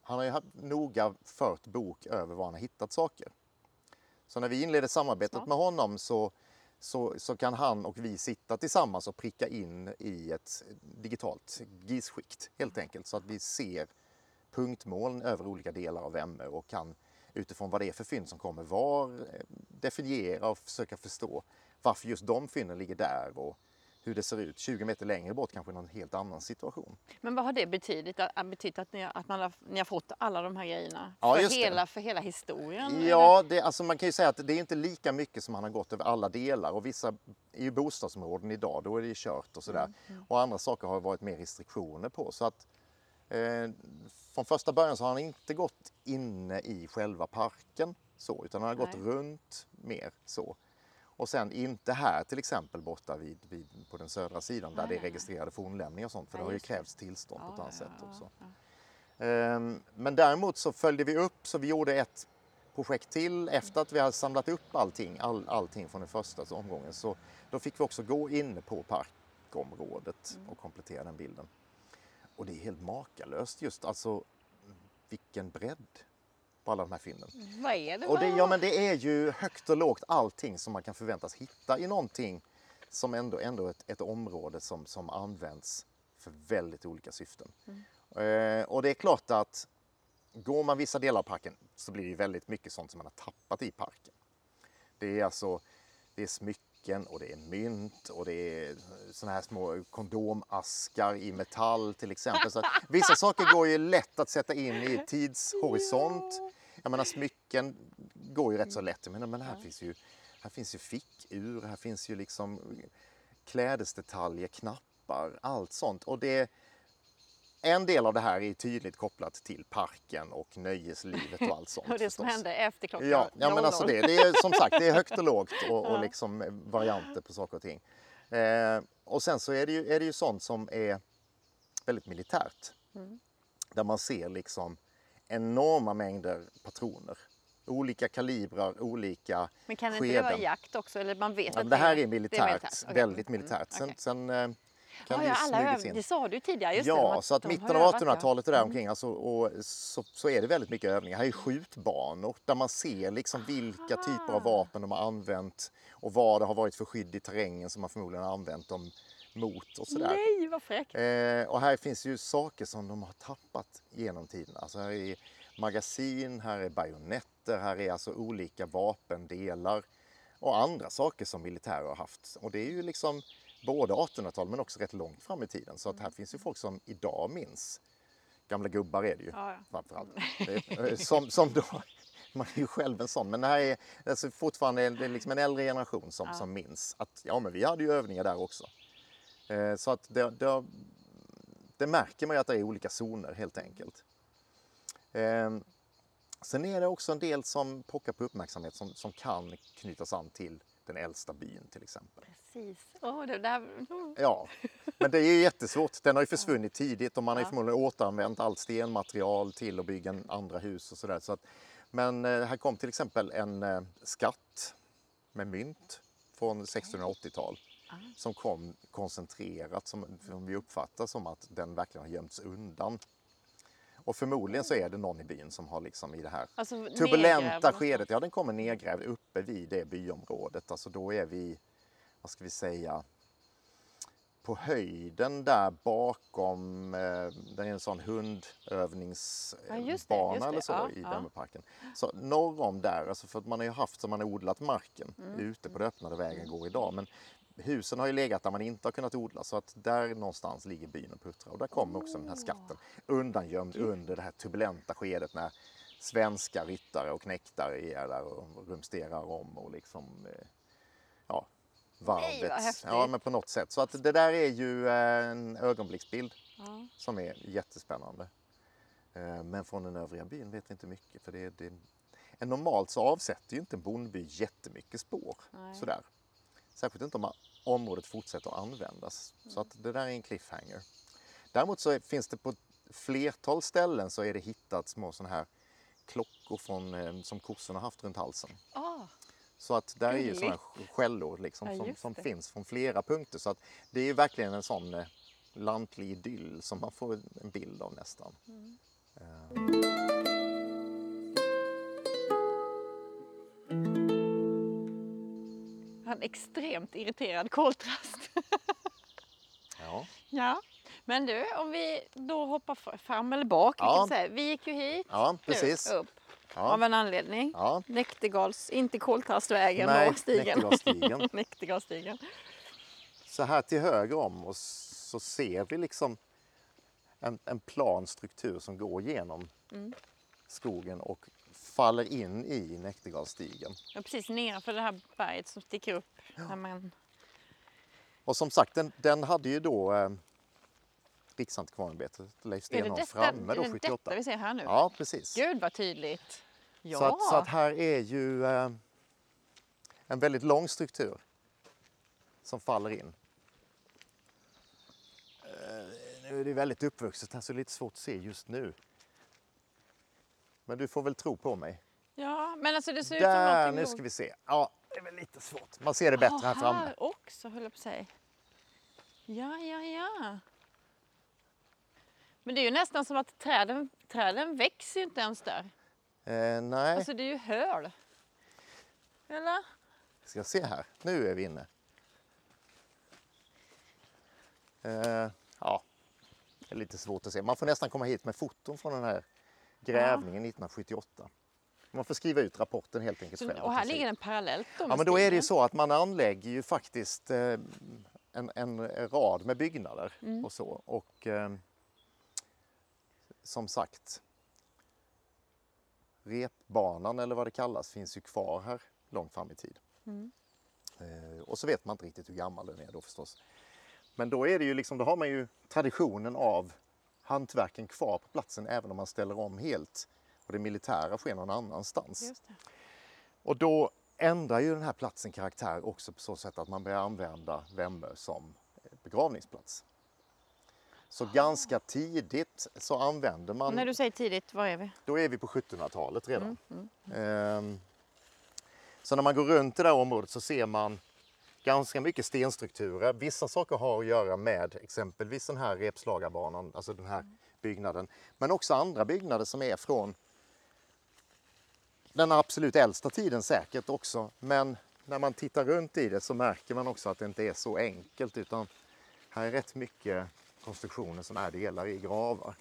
han har ju haft- noga fört bok över var han har hittat saker. Så när vi inleder samarbetet Smart. med honom så, så, så kan han och vi sitta tillsammans och pricka in i ett digitalt GIS-skikt helt enkelt så att vi ser punktmoln över olika delar av Vemmö och kan utifrån vad det är för fynd som kommer var eh, definiera och försöka förstå varför just de fynden ligger där och hur det ser ut 20 meter längre bort kanske i någon helt annan situation. Men vad har det betytt? Att, betytt att, ni, har- att man har, ni har fått alla de här grejerna? Ja, för, det. hela, för hela historien? Ja, det, alltså man kan ju säga att det är inte lika mycket som han har gått över alla delar och vissa är ju bostadsområden idag, då är det ju kört och sådär. Och andra saker har varit mer restriktioner på. Så att eh, från första början så har han inte gått inne i själva parken så, utan han har gått Nej. runt mer så. Och sen inte här till exempel borta vid, vid, på den södra sidan där Nej, det är nej, nej. registrerade fornlämningar och sånt, för Ja, det har ju krävts tillstånd på ett annat sätt ja, också. ja. Ehm, Men däremot så följde vi upp, så vi gjorde ett projekt till efter att vi hade samlat upp allting, all, allting från den första omgången. Så då fick vi också gå inne på parkområdet och komplettera den bilden. Och det är helt makalöst just, alltså vilken bredd på alla de här fynden. Vad är det? Och det, ja, men det är ju högt och lågt allting som man kan förväntas hitta i någonting som ändå, ändå ett, ett område som, som används för väldigt olika syften. Eh, och det är klart att går man vissa delar av parken så blir det ju väldigt mycket sånt som man har tappat i parken. Det är alltså det är smycken och det är mynt och det är såna här små kondomaskar i metall till exempel. Så vissa saker går ju lätt att sätta in i tidshorisont. Jag menar smycken går ju rätt så lätt. Jag menar, men här finns ju, här finns ju fickur, här finns ju liksom klädesdetaljer, knappar, allt sånt. Och det, en del av det här är tydligt kopplat till parken och nöjeslivet och allt sånt. och det som förstås. hände efter klockan Ja, ja men 00. alltså det, det är som sagt det är högt och lågt och, och liksom eh, varianter på saker och ting. Eh, och sen så är det, ju, är det ju sånt som är väldigt militärt. Mm. Där man ser liksom enorma mängder patroner Olika kalibrar, olika Men kan inte skeden. det vara jakt också? Eller man vet Ja, att det här är militärt, militärt, okej. väldigt Mm, militärt. Sen, okej. sen eh, kan Ja, det ja, alla in. Det sa du tidigare. Just det, Ja, har- så att mitten av övat, ja. 1800-talet och där omkring alltså, och så, så är det väldigt mycket övningar. Här är skjutbanor där man ser liksom vilka typer av vapen de har använt och vad det har varit för skydd i terrängen som man förmodligen har använt dem mot och sådär. Nej, vad fräckt! Eh, och här finns ju saker som de har tappat genom tiden. Alltså här är magasin, här är bajonetter, här är alltså olika vapendelar och andra saker som militärer har haft. Och det är ju liksom både 1800-tal men också rätt långt fram i tiden. Så att här finns ju folk som idag minns. Gamla gubbar är det ju Ja, ja. framförallt. Är, eh, som, som då, man är ju själv en sån, men det här är alltså fortfarande det är liksom en äldre generation som, som minns att ja, men vi hade ju övningar där också. Eh, så att det, det, det märker man ju att det är olika zoner helt enkelt. Eh, sen är det också en del som pockar på uppmärksamhet som, som kan knytas an till den äldsta byn till exempel. Precis. Åh, det där... mm. Ja, men det är jättesvårt. Den har ju försvunnit tidigt och man har ju förmodligen återanvänt allt stenmaterial till att bygga andra hus och sådär. Så att, men eh, här kom till exempel en eh, skatt med mynt från 1680-tal som kom koncentrerat som, som vi uppfattar som att den verkligen har gömts undan. Och förmodligen så är det någon i byn som har liksom i det här Alltså, nedgrävd turbulenta någonstans. skedet, ja den kommer nedgrävd uppe vid det byområdet. Alltså då är vi, vad ska vi säga, på höjden där bakom, eh, det är en sån Ja, just det, hundövningsbana just eller så Ja, i ja. Så norr om där, alltså för att man har ju haft så man har odlat marken Mm. ute på det öppna där vägen går idag. Men husen har ju legat där man inte har kunnat odla så att där någonstans ligger byn och puttrar och där kommer också den här skatten undangömd under det här turbulenta skedet när svenska ryttare och knäktare är där och rumsterar om och liksom eh, ja, varvet. ja, men på något sätt. Så att det där är ju eh, en ögonblicksbild Ja. som är jättespännande. Eh, Men från den övriga byn vet vi inte mycket. För det, det, en normalt så avsätter ju inte en bondby jättemycket spår. Nej. Sådär. Särskilt inte om området fortsätter att användas. Så att det där är en cliffhanger. Däremot så finns det på flertal ställen så är det hittat små sådana här klockor från, eh, som kossorna haft runt halsen. Ah, Så att där är ju sådana skällor liksom, Ja, som, som finns från flera punkter. Så att det är ju verkligen en sån eh, lantlig idyll som man får en bild av nästan. Mm. Har en extremt irriterad koltrast. ja. ja. Men du, om vi då hoppar fram eller bak. Ja. säga. vi gick ju hit ja, nu, precis. upp Ja. av en anledning. Ja. Näktergals, inte Koltrastvägen Nej, och stigen. Näktergalsstigen. Näktergalsstigen. Så här till höger om oss så ser vi liksom en, en plan struktur som går genom Mm. skogen och faller in i Näktergalsstigen. Ja, precis nedanför det här berget som sticker upp. När man... Och som sagt, den, den hade ju då eh, Riksantikvarieämbetet, Leif Är det Stenholm, framme är då det 78. detta vi ser här nu? Ja, precis. Gud vad tydligt. Ja. Så, att, så att här är ju eh, en väldigt lång struktur som faller in. Eh, nu är det väldigt uppvuxet här så det är lite svårt att se just nu. Men du får väl tro på mig. ja, men alltså det ser ut som Där, någonting nu ska vi se. Ja, det är väl lite svårt. Man ser det bättre här Ja, framme. här också höll jag på att säga. Ja, ja, ja. Men det är ju nästan som att träden, träden växer ju inte ens där. Eh, nej, Alltså det är ju höl. Eller? ska se här. Nu är vi inne. Eh, ja, det är lite svårt att se. Man får nästan komma hit med foton från den här grävningen 1978. Man får skriva ut rapporten helt enkelt själv. och här ligger den parallellt då Ja, men då är det ju så att man anlägger ju faktiskt eh, en, en rad med byggnader Mm. och så. Och eh, som sagt, repbanan eller vad det kallas finns ju kvar här långt fram i tid. Mm. Eh, och så vet man inte riktigt hur gammal den är då förstås. Men då är det ju liksom, då har man ju traditionen av hantverken kvar på platsen även om man ställer om helt och det militära sker någon annanstans. Och då ändrar ju den här platsen karaktär också på så sätt att man börjar använda Vemmö som begravningsplats. Så ganska tidigt så använder man, När du säger tidigt, var är vi? då är vi på 1700-talet redan. Mm, Ehm, Så när man går runt i det här området så ser man ganska mycket stenstrukturer. Vissa saker har att göra med exempelvis den här repslagarbanan, alltså den här byggnaden. Men också andra byggnader som är från den absolut äldsta tiden säkert också. Men när man tittar runt i det så märker man också att det inte är så enkelt utan här är rätt mycket konstruktioner som är delar i gravar.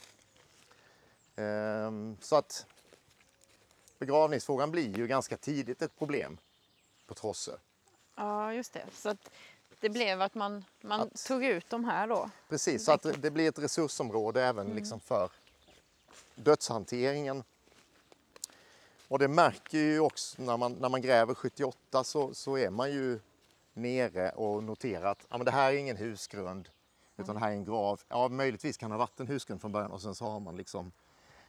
Ehm, Så att begravningsfrågan blir ju ganska tidigt ett problem på Trosse. Ja, just det. Så att det blev att man, man Att- tog ut de här då. Precis, så att det blir ett resursområde även liksom för dödshanteringen. Och det märker ju också när man, när man gräver 78 så, så är man ju nere och noterar att ja, men det här är ingen husgrund utan det här är en grav. Ja, möjligtvis kan det ha varit en husgrund från början och sen så har man liksom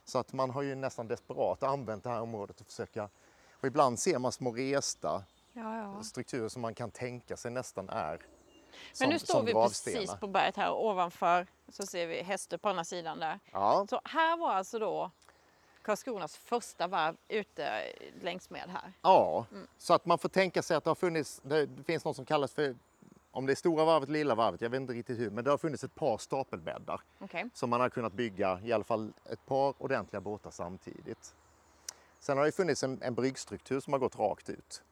så att man har ju nästan desperat använt det här området och försöka och ibland ser man små resta Ja, ja. strukturer som man kan tänka sig nästan är Men nu som- står som vi gravstenar. precis på berget här och ovanför så ser vi Hästö på andra sidan där. Ja, Så här var alltså då Karlskronas första varv ute längs med här. Ja, så att man får tänka sig att det har funnits, det finns något som kallas för, om det är stora varvet, lilla varvet, jag vet inte riktigt hur, men det har funnits ett par stapelbäddar Okej. som man har kunnat bygga i alla fall ett par ordentliga båtar samtidigt. Sen har det funnits en, en bryggstruktur som har gått rakt ut.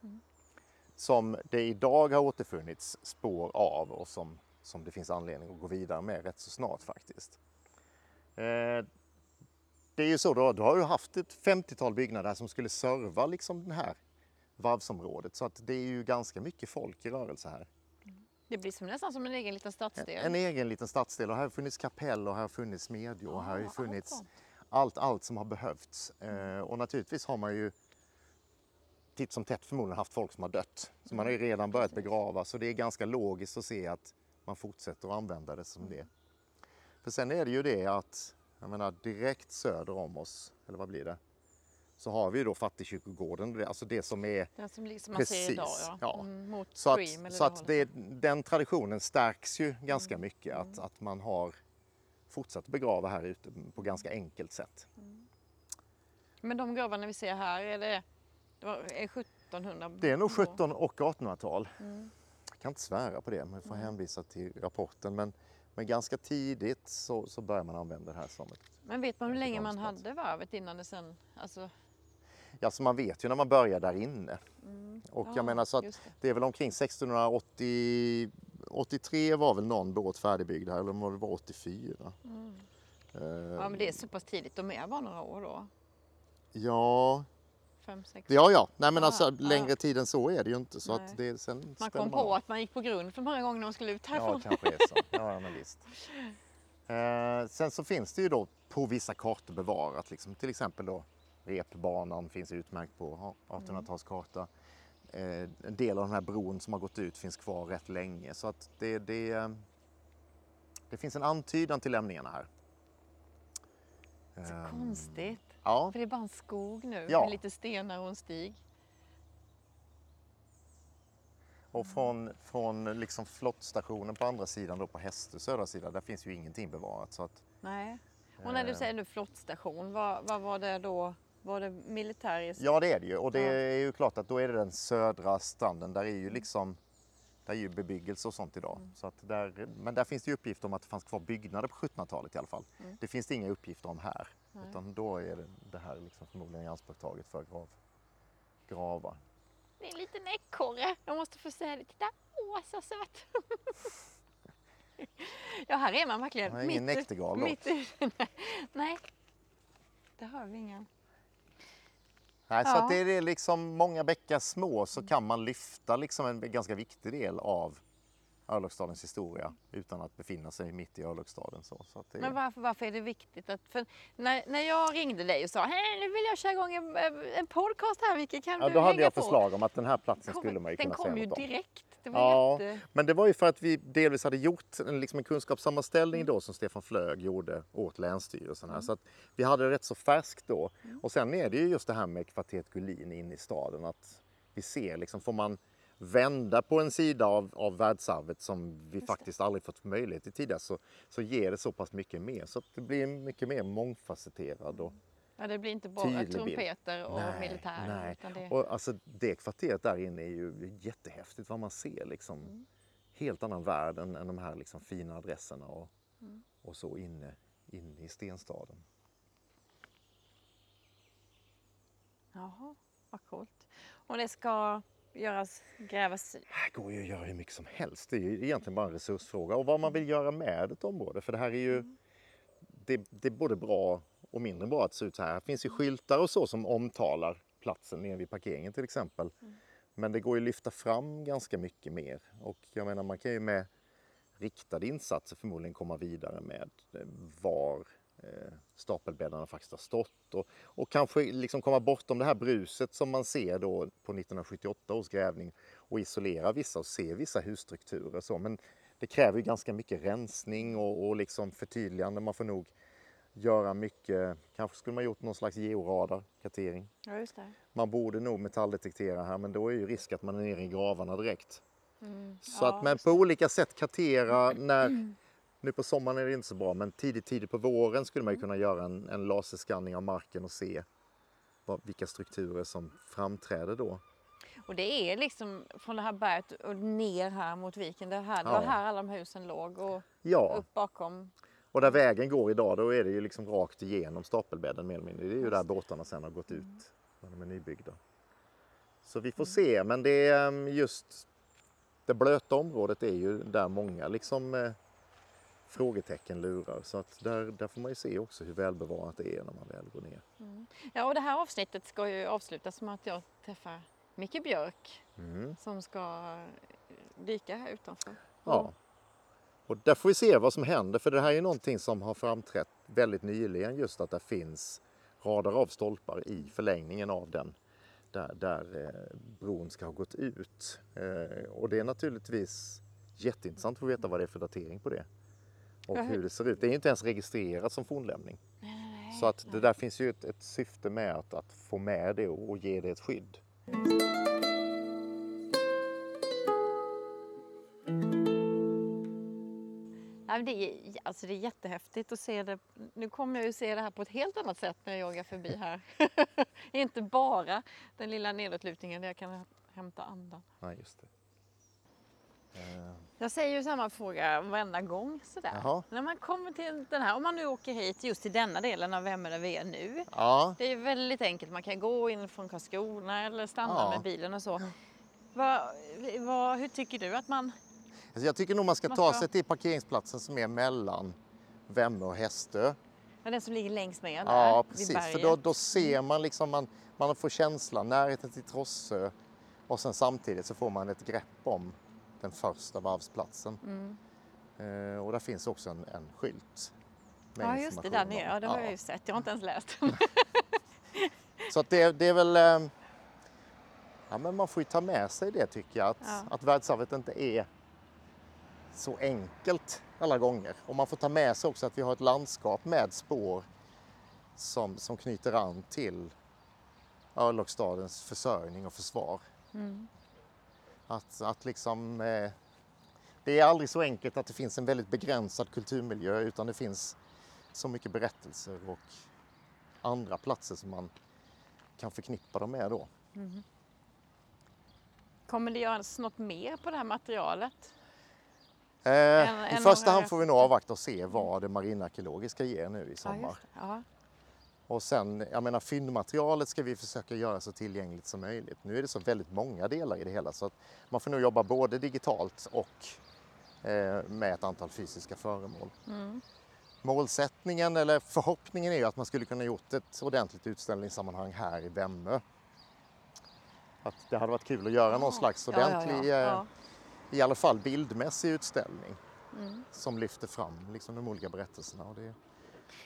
Som det idag har återfunnits spår av och som, som det finns anledning att gå vidare med rätt så snart faktiskt. Eh, det är ju så, då, då har du haft ett 50-tal byggnader här som skulle serva liksom det här varvsområdet. Så att det är ju ganska mycket folk i rörelse här. Det blir som, nästan som en egen liten En, stadsdel. en egen liten stadsdel och här har funnits kapell och här har funnits smedjor och här har allt funnits allt, allt som har behövts. Eh, och naturligtvis har man ju titt som tätt förmodligen haft folk som har dött. Så man har ju redan börjat begrava så det är ganska logiskt att se att man fortsätter att använda det som det. För sen är det ju det att, jag menar direkt söder om oss, eller vad blir det? Så har vi ju då Fattigkyrkogården, alltså det som är Den som liksom ser idag Precis, ja. ja. Mm, mot så att, så att det, den traditionen stärks ju ganska mycket. Att, att man har fortsatt begrava här ute på ganska enkelt sätt. Men de gravarna vi ser här, är det, det var, är 1700? Det är nog då? 1700 och 1800-tal. Mm. Jag kan inte svära på det, men jag får hänvisa till rapporten. Men, men ganska tidigt så, så börjar man använda det här som ett... Men vet man hur länge man hade varvet innan det sen... Alltså, Ja, så man vet ju när man börjar där inne. Och ja, jag menar så att det. det är väl omkring 1680... 83 var väl någon båt färdigbyggd här, eller om det var 84. Eh, Ja, men det är så pass tidigt. De är bara några år då. Ja, Fem, sex. ja, ja. Nej, men Ah, alltså ah. längre tid än så är det ju inte. Så Nej. att det, sen Man kom på av. att man gick på grund för många gånger när man skulle ut Ja, härifrån. kanske är så. Ja, men visst. Eh, sen så finns det ju då på vissa kartor bevarat, liksom, till exempel då repbanan finns utmärkt på 1800-talskarta. Eh, en del av den här bron som har gått ut finns kvar rätt länge så att det, det, det finns en antydan till lämningarna här. Så konstigt. Ja, För det är bara en skog nu Ja. med lite stenar och en stig. och från, från liksom flottstationen på andra sidan, då på Hästö södra sida, där finns ju ingenting bevarat. Så att, Nej. Och när du Eh. säger nu flottstation, vad, vad var det då? Var det militäriskt? Ja det är det ju och det är ju klart att då är det den södra stranden. Där är ju liksom där är ju bebyggelse och sånt idag. Så att där, men där finns det ju uppgifter om att det fanns kvar byggnader på 1700-talet i alla fall. Det finns det inga uppgifter om här. Utan då är det, det här liksom förmodligen ianspråktaget för grav, gravar. Det är en liten ekorre. Jag måste få säga det. Titta! Åh, så söt! ja, här är man verkligen. Det är ingen näktergal då. mitt i- Nej, det har vi ingen. Nej, så Ja. det är liksom många bäckar små så kan man lyfta liksom en ganska viktig del av Örlogsstadens historia utan att befinna sig mitt i Örlogsstaden. Så, så det, Men varför, varför är det viktigt? Att, för när, när jag ringde dig och sa hej nu vill jag köra igång en, en podcast här Micke, kan ja, du då hade hänga jag på? förslag om att den här platsen Kom- skulle man ju Den kunna kom säga ju något om. direkt. Det var Ja, jätte... men det var ju för att vi delvis hade gjort en, liksom en kunskapssammanställning då som Stefan Flög gjorde åt Länsstyrelsen. Här. Så att vi hade det rätt så färskt då. Och sen är det ju just det här med kvarteret Gullin inne i staden. Att vi ser liksom, får man, vända på en sida av, av världsarvet som vi faktiskt aldrig fått möjlighet till tidigare så, så ger det så pass mycket mer. Så att det blir mycket mer mångfacetterad. Och, Ja, det blir inte bara trumpeter och Nej, militär. nej. Utan det... och alltså, det kvarteret där inne är ju jättehäftigt vad man ser. Liksom. Mm. Helt annan värld än, än de här liksom, fina adresserna och, Mm. och så inne, inne i stenstaden. Jaha, vad coolt. Och det ska göras, grävas... här går ju att göra hur mycket som helst. Det är ju egentligen bara en resursfråga och vad man vill göra med ett område. För det här är ju det, det är både bra och mindre bra att det ser ut så här. Det finns ju skyltar och så som omtalar platsen nere vid parkeringen till exempel. Men det går ju att lyfta fram ganska mycket mer och jag menar man kan ju med riktade insatser förmodligen komma vidare med eh, var eh, stapelbäddarna faktiskt har stått och, och kanske liksom komma bortom det här bruset som man ser då på 1978 års grävning och isolera vissa och se vissa husstrukturer. Så. Men det kräver ju ganska mycket rensning och, och liksom förtydligande. Man får nog göra mycket, kanske skulle man gjort någon slags georadar, kartering. Ja. Man borde nog metalldetektera här men då är ju risk att man är nere i gravarna direkt. Mm. Så Ja, att men på olika sätt kartera när nu på sommaren är det inte så bra men tidigt, tidigt på våren skulle man ju kunna göra en, en laserskanning av marken och se vad, vilka strukturer som framträder då. Och det är liksom från det här berget och ner här mot viken. Det, här, det Ja. var här alla de husen låg och Ja, upp bakom. och där vägen går idag då är det ju liksom rakt igenom stapelbädden mer eller mindre. Det är ju där båtarna sen har gått ut när de är nybyggda. Så vi får se men det är just det blöta området är ju där många liksom eh, frågetecken lurar. Så att där, där får man ju se också hur välbevarat det är när man väl går ner. Ja, och det här avsnittet ska ju avslutas med att jag träffar Micke Björk Mm. som ska dyka här utanför. Ja. Och där får vi se vad som händer för det här är någonting som har framträtt väldigt nyligen just att det finns rader av stolpar i förlängningen av den där, där eh, bron ska ha gått ut. Eh, och det är naturligtvis jätteintressant att få veta vad det är för datering på det. Och hur- det ser ut. Det är inte ens registrerat som fornlämning. Så att det där finns ju ett, ett syfte med att, att få med det och, ge det ett skydd. Nej, det, är, alltså det är jättehäftigt att se det. Nu kommer jag ju se det här på ett helt annat sätt när jag joggar förbi här. Inte bara den lilla nedåtlutningen där jag kan hämta andan. Nej, just det. Eh, Jag säger ju samma fråga varenda gång sådär. Jaha. När man kommer till den här, om man nu åker hit just till denna delen av Vemme där vi är nu. ja, Det är väldigt enkelt, man kan gå in från Karlskrona eller stanna Ja. med bilen och så. Vad, vad, hur tycker du att man... Alltså jag tycker nog man ska Man ta ska- sig till parkeringsplatsen som är mellan Vemme och Hästö. Ja, den som ligger längst med där Ja, precis. För då, då ser man liksom, man, man får känslan, närheten till Trossö och sen samtidigt så får man ett grepp om den första varvsplatsen. Mm. Eh, och där finns också en, en skylt. med Ja, just det, där nere. Ja, det har jag ju sett. Jag har inte ens läst. Så att det, det är väl... eh, Ja, men man får ju ta med sig det tycker jag, att, Ja. att världsarvet inte är så enkelt alla gånger. Och man får ta med sig också att vi har ett landskap med spår som, som knyter an till örlogsstadens försörjning och försvar. Mm. Att, att liksom, eh, det är aldrig så enkelt att det finns en väldigt begränsad kulturmiljö utan det finns så mycket berättelser och andra platser som man kan förknippa dem med då. Kommer det göras något mer på det här materialet? Eh, En- I en första hand får vi nog avvakta och se vad det marinarkeologiska ger nu i sommar. Ja. Och sen, jag menar fyndmaterialet ska vi försöka göra så tillgängligt som möjligt. Nu är det så väldigt många delar i det hela så att man får nog jobba både digitalt och eh, med ett antal fysiska föremål. Mm. Målsättningen eller förhoppningen är ju att man skulle kunna gjort ett ordentligt utställningssammanhang här i Vemmö. Att det hade varit kul att göra någon slags Ja, ja, ja. ordentlig, eh, Ja. i alla fall bildmässig utställning Mm. som lyfter fram liksom, de olika berättelserna. Och det,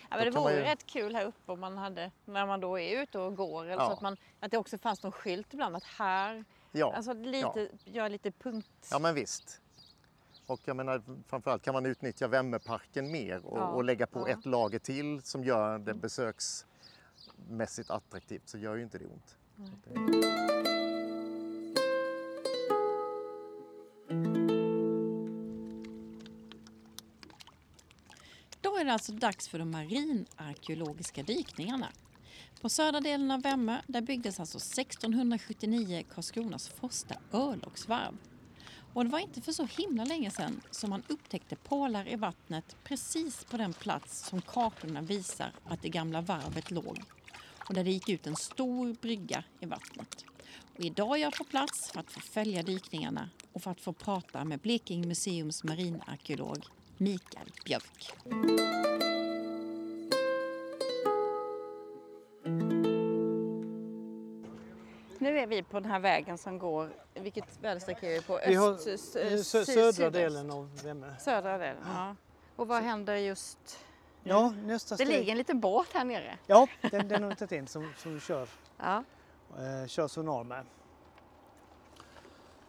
Ja, men det vore ju rätt kul här uppe om man hade, när man då är ute och går, eller så Ja. att, man, att det också fanns någon skylt ibland att här, ja, alltså lite, göra lite punkt. ja, men visst. Och jag menar, framförallt kan man utnyttja Vemmeparken mer och, Ja, och lägga på ja. ett lager till som gör det besöksmässigt attraktivt så gör ju inte det ont. Det alltså dags för de marinarkeologiska dykningarna. På södra delen av Vemmö där byggdes alltså 1679 Karlskronas första örlogsvarv. Och det var inte för så himla länge sedan som man upptäckte pålar i vattnet precis på den plats som kartorna visar att det gamla varvet låg och där det gick ut en stor brygga i vattnet. Och idag är jag på plats för att få följa dykningarna och för att få prata med Blekinge museums marinarkeolog Mikael Björk. Nu är vi på den här vägen som går, vilket väderstreck är vi på? Vi har södra sydöst. delen av Vemmö. Södra delen, ja. Och vad händer just Ja, nästa Det steg. ligger en liten båt här nere. Ja, den, den har vi tagit in som, som vi kör, Ja. eh, kör sonar med.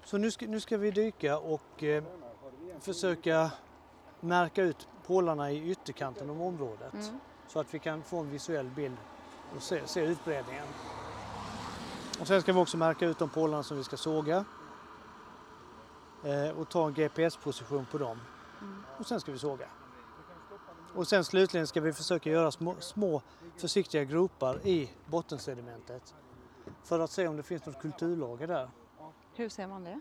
Så nu ska, nu ska vi dyka och eh, försöka märka ut pålarna i ytterkanten av området Mm. så att vi kan få en visuell bild och se, se utbredningen. Och sen ska vi också märka ut de pålarna som vi ska såga eh, och ta en GPS-position på dem. Och sen ska vi såga. Och sen slutligen ska vi försöka göra små, små försiktiga gropar i bottensedimentet för att se om det finns något kulturlager där. Hur ser man det?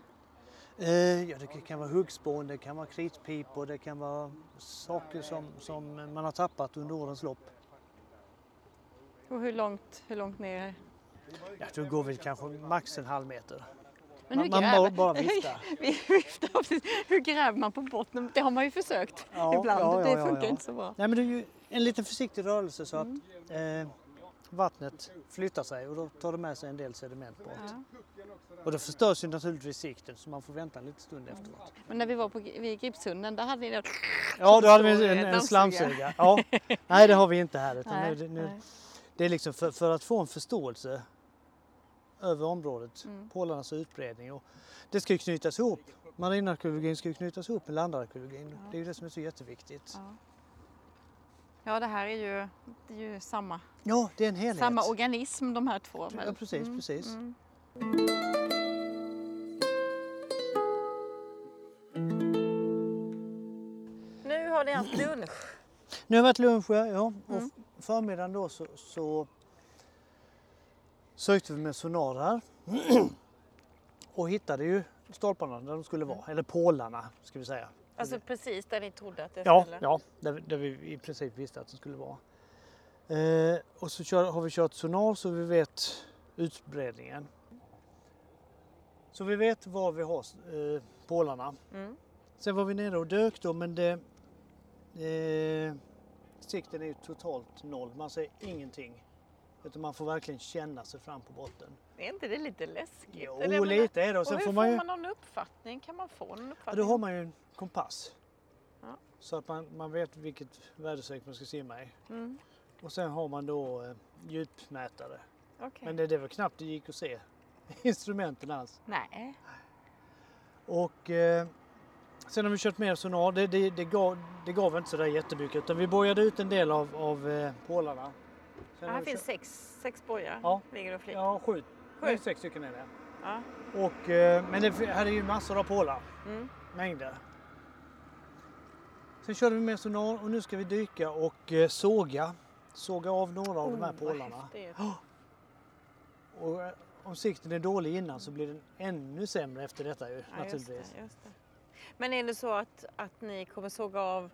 Eh, ja, det kan vara huggspån, det kan vara kritpipor, det kan vara saker som, som man har tappat under årens lopp. Och hur långt, hur långt ner? Tror det går väl kanske max en halv meter. Men hur man man bara, bara viftar. Vi. Hur gräver man på botten? Det har man ju försökt Ja, ibland. ja, det ja, ja, funkar ja. inte så bra. Nej, men det är ju en liten försiktig rörelse så att Mm. eh, vattnet flyttar sig och då tar det med sig en del sediment bort. Ja. Och då förstörs ju naturligtvis sikten så man får vänta en liten stund efteråt. Men när vi var på, vid Gripshunden, där hade ni det. Ja, då hade vi en, en dammsugare. slamsuga. Ja. Nej, det har vi inte här. Utan Nej, nu, nu, det är liksom för, för att få en förståelse över området, Mm. pålarnas utbredning. Och det ska ju knytas ihop. Marinarkeologin ska ju knytas ihop med landarkeologin. Det är ju det som är så jätteviktigt. Ja. Ja, det här är ju, det är ju samma, Ja, det är en helhet. samma organism de här två. Ja, precis, precis. Mm. Nu har ni haft lunch. Nu har det varit lunch, ja. ja. Och Mm. förmiddagen då så, så sökte vi med sonar här. och hittade ju stolparna där de skulle vara. Eller pålarna, ska vi säga. Alltså precis där ni trodde att det Ja, skulle? ja där, där vi i princip visste att det skulle vara. Eh, och så kör, har vi kört sonar så vi vet utbredningen. Så vi vet var vi har eh, pålarna. Mm. Sen var vi nere och dök då men det, eh, sikten är ju totalt noll. Man ser ingenting. Utan man får verkligen känna sig fram på botten. Är inte det lite läskigt? Jo, Eller lite är det. Och Och sen hur får man ju... man någon uppfattning? Kan man få någon Ja, uppfattning? då har man ju en kompass. Ja. Så att man, man vet vilket väderstreck man ska simma i. Mm. Och sen har man då eh, djupmätare. okej. Men det, det var knappt det gick att se instrumenten alls. Nej. Och eh, sen har vi kört mer sonar. Det, det, det, gav, det gav inte sådär jättemycket utan vi bojade ut en del av, av eh, pålarna. Sen här finns sex, sex bojar. Ja. Ligger och flyger. Ja, sju. Sju. Nej, sex stycken är det. Ja. Och, eh, men det här är ju massor av pålar. Mm. Mängder. Sen körde vi med sonar och nu ska vi dyka och eh, såga. Såga av några av de här Oh, pålarna. Och eh, om sikten är dålig innan så blir den ännu sämre efter detta ju Ja, just naturligtvis. det, just det. Men är det så att, att ni kommer såga av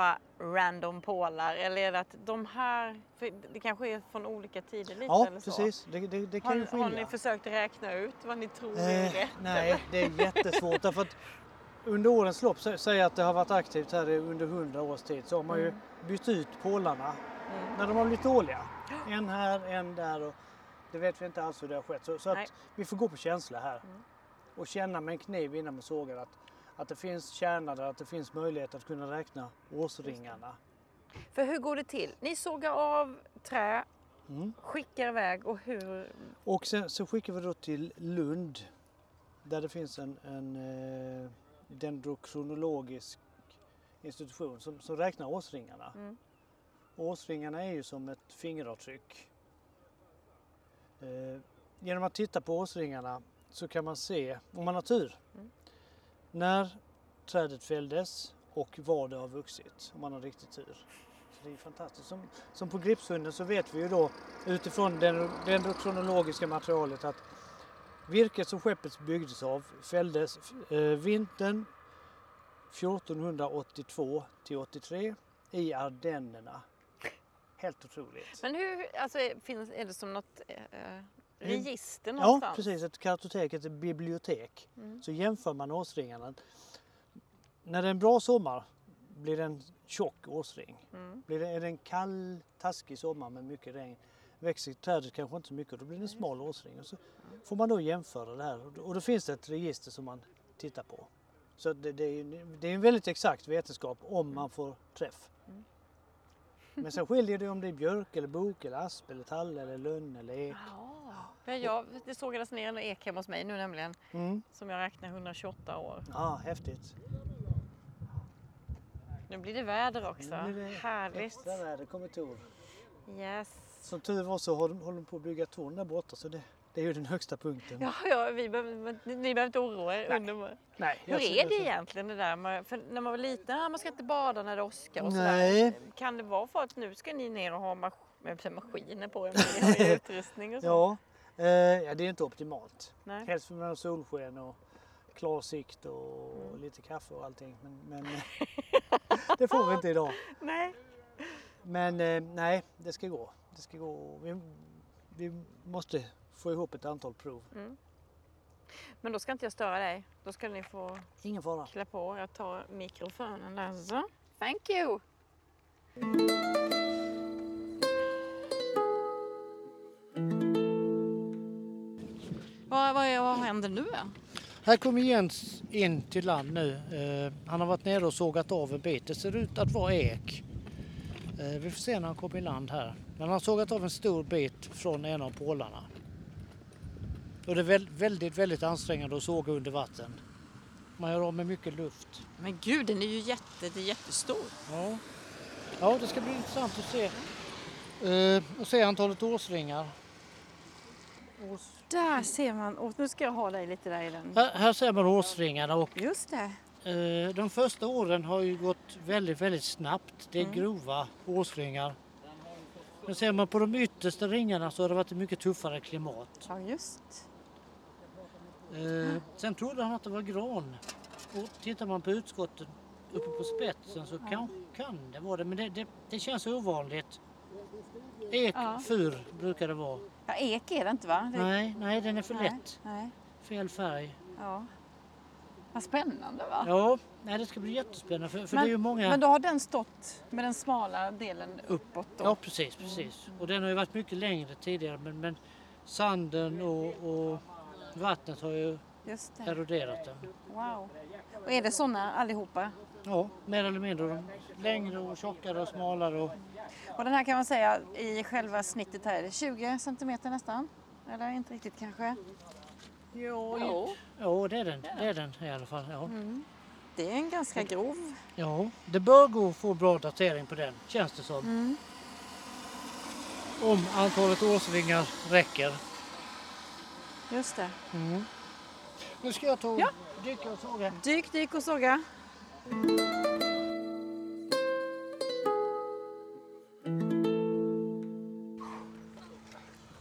bara random pålar eller är det att de här, det kanske är från olika tider lite Ja, eller så? precis. Det, det, det kan Har, ju skilja. har ni försökt räkna ut vad ni tror är Eh, rätt? nej, det är jättesvårt därför att under årens lopp, sä- säg att det har varit aktivt här under 100 års tid, så har man ju Mm. bytt ut pålarna Mm. när de har blivit dåliga. En här, en där och det vet vi inte alls hur det har skett. Så, så att vi får gå på känsla här Mm. och känna med en kniv innan man sågar att, att det finns där, att det finns möjlighet att kunna räkna årsringarna. För hur går det till? Ni sågar av trä, Mm. skickar iväg och hur? Och sen så skickar vi då till Lund där det finns en, en eh, dendrokronologisk institution som, som räknar årsringarna. Mm. Årsringarna är ju som ett fingeravtryck. Eh, genom att titta på årsringarna så kan man se, om man har tur, Mm när trädet fälldes och var det har vuxit om man har riktigt tur. Så det är fantastiskt. Som, som på Gripshunden så vet vi ju då utifrån det dendrokronologiska materialet att virket som skeppet byggdes av fälldes eh, vintern 1482 till 83 i Ardennerna. Helt otroligt. Men hur, alltså, finns, är det som något eh, eh register Ja, någonstans? precis. Ett kartotek, ett bibliotek. Mm. Så jämför man årsringarna. När det är en bra sommar blir det en tjock årsring. Mm. Blir det, är det en kall, taskig sommar med mycket regn växer trädet kanske inte så mycket då blir det en smal årsring. Och så får man då jämföra det här och då, och finns det ett register som man tittar på. Så det, det, är, det är en väldigt exakt vetenskap om man får träff. Mm. Men sen skiljer det om det är björk eller bok eller asp eller tall eller lönn eller ek. Ja, för jag, det sågades ner en ek hemma hos mig nu nämligen Mm. som jag räknar 128 år. Ja, häftigt. Nu blir det väder också. Nu blir det Härligt. Extra väder kommer Tor. Yes. Som tur var så håller de på att bygga torn där borta så det, det är ju den högsta punkten. Ja, ja vi behöver, ni behöver inte oroa er. Underbart. Nej, Hur är det egentligen det där med, för när man var liten, ah, man ska inte bada när det åskar och sådär. Nej. Kan det vara för att nu ska ni ner och ha mas maskiner på er, men ni har ju utrustning och så? Ja, eh, ja, det är inte optimalt. Nej. Helst för man har solsken och klar sikt och lite kaffe och allting. Men, men det får vi inte idag. Nej. Men eh, nej, det ska gå. Det ska gå. Vi, vi måste få ihop ett antal prov. Men då ska inte jag störa dig. Då ska ni få Ingen fara. klä på. Jag tar mikrofonen där så. Thank you! Vad, vad, vad händer nu? Här kommer Jens in till land nu. Eh, han har varit nere och sågat av en bit. Det ser ut att vara ek. Eh, vi får se när han kommer i land här. Men han har sågat av en stor bit från en av pålarna. Och det är väl, väldigt, väldigt ansträngande att såga under vatten. Man gör av med mycket luft. Men gud, den är ju jätte, det är jättestor. Ja. ja, det ska bli intressant att se. Eh, och se antalet årsringar. Års... Där ser man. Och nu ska jag ha dig lite där i den. Här, här ser man årsringarna och Just det. Eh, De första åren har ju gått väldigt, väldigt snabbt. Det är Mm. grova årsringar. Men ser man på de yttersta ringarna så har det varit ett mycket tuffare klimat. Ja, just. Eh, Sen trodde han att det var gran. Och tittar man på utskotten uppe på spetsen så kan, kan det vara det. Men det, det, det känns ovanligt. Ek, Ja. fur brukar det vara. Ja, ek är det inte va? Det... Nej, nej den är för Nej. lätt. Nej. Fel färg. Ja. Vad spännande va? Ja, nej, det ska bli jättespännande för, för det är ju många... men då har den stått med den smala delen uppåt då? Ja precis, precis. Och den har ju varit mycket längre tidigare men, men sanden och, och vattnet har ju eroderat den. Wow. Och är det sådana allihopa? Ja, mer eller mindre. De längre och tjockare och smalare. Och, Och den här kan man säga i själva snittet här är det 20 centimeter nästan? Eller inte riktigt kanske? ja, Jo. ja, det är den. Det är den i alla fall. Ja. Mm. Det är en ganska grov. ja, det bör gå att få bra datering på den, känns det som. Mm. Om antalet årsringar räcker. Just det. Mm. Nu ska jag ta och Ja. dyka och såga. Dyk, dyk och såga.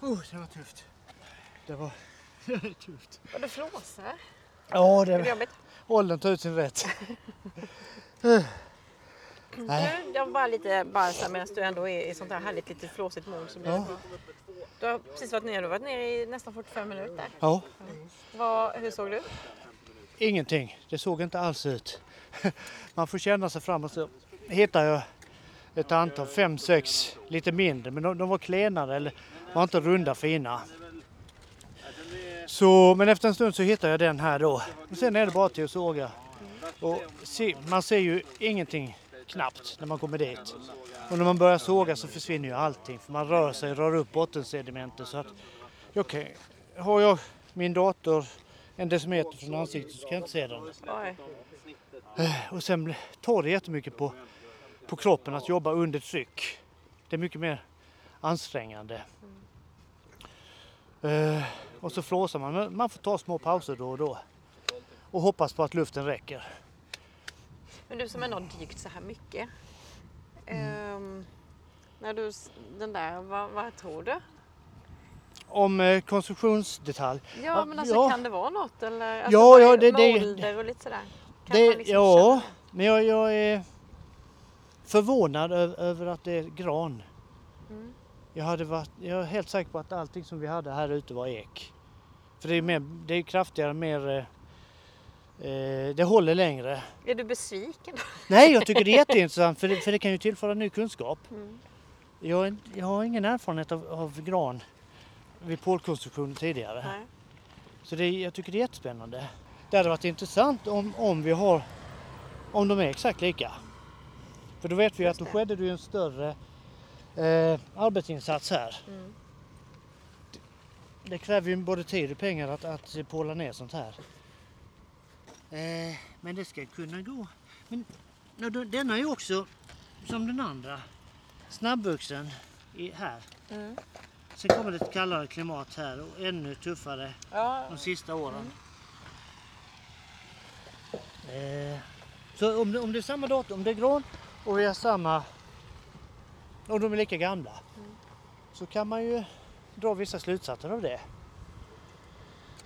Oh, det var tufft. Det var tufft. Och det flåsar. Ja, det det jobbigt? åldern tar ut sin rätt. Nej. Jag bara lite bara medan du ändå är i sånt här härligt lite flåsigt mod. Blir Ja. Du har precis varit nere, du har varit nere i nästan 45 minuter. Ja, Vad, hur såg du ingenting. Det såg inte alls ut. Man får känna sig framåt så hittar jag ett antal, fem, sex, lite mindre, men de, de var klenare eller var inte runda fina. Så, men efter en stund så hittar jag den här då. Och sen är det bara till att såga. Och se, man ser ju ingenting knappt när man kommer dit. Och när man börjar såga så försvinner ju allting för man rör sig, rör upp bottensedimentet. Så att, okej, har jag min dator en decimeter från ansiktet så kan jag inte se den. Oj. Och sen tar det jättemycket på, på kroppen att jobba under tryck. Det är mycket mer ansträngande. Eh, och så flåsar man. Men Man får ta små pauser då och då. Och hoppas på att luften räcker. Men du som ändå har dykt så här mycket. ehm, när du, den där, vad, vad tror du? Om eh, konstruktionsdetalj. Ja, men alltså ja. kan det vara något? Eller, alltså, Ja, ja, det- det- och lite sådär? Kan Det, man liksom ja, känna men jag, jag är förvånad över, över att det är gran. Mm. Jag, hade varit, jag är helt säker på att allting som vi hade här ute var ek. För det är, mer, det är kraftigare, mer... eh, Eh, det håller längre. Är du besviken? Nej, jag tycker det är jätteintressant för det, för det kan ju tillföra ny kunskap. Mm. Jag, jag har ingen erfarenhet av, av gran vid pålkonstruktion tidigare. Nej. Så det, jag tycker det är jättespännande. Det hade varit intressant om, om vi har om de är exakt lika. För då vet vi att då skedde det ju en större eh, arbetsinsats här. Mm. Det kräver ju både tid och pengar att, att påla ner sånt här. Eh, men det ska kunna gå. Men denna är ju också som den andra snabbvuxen i, här. Mm. Sen kommer det ett kallare klimat här och ännu tuffare Ja, de sista åren. Eh, så om det, om det är samma datum, om det är gran och vi har samma och de är lika gamla så kan man ju dra vissa slutsatser av det.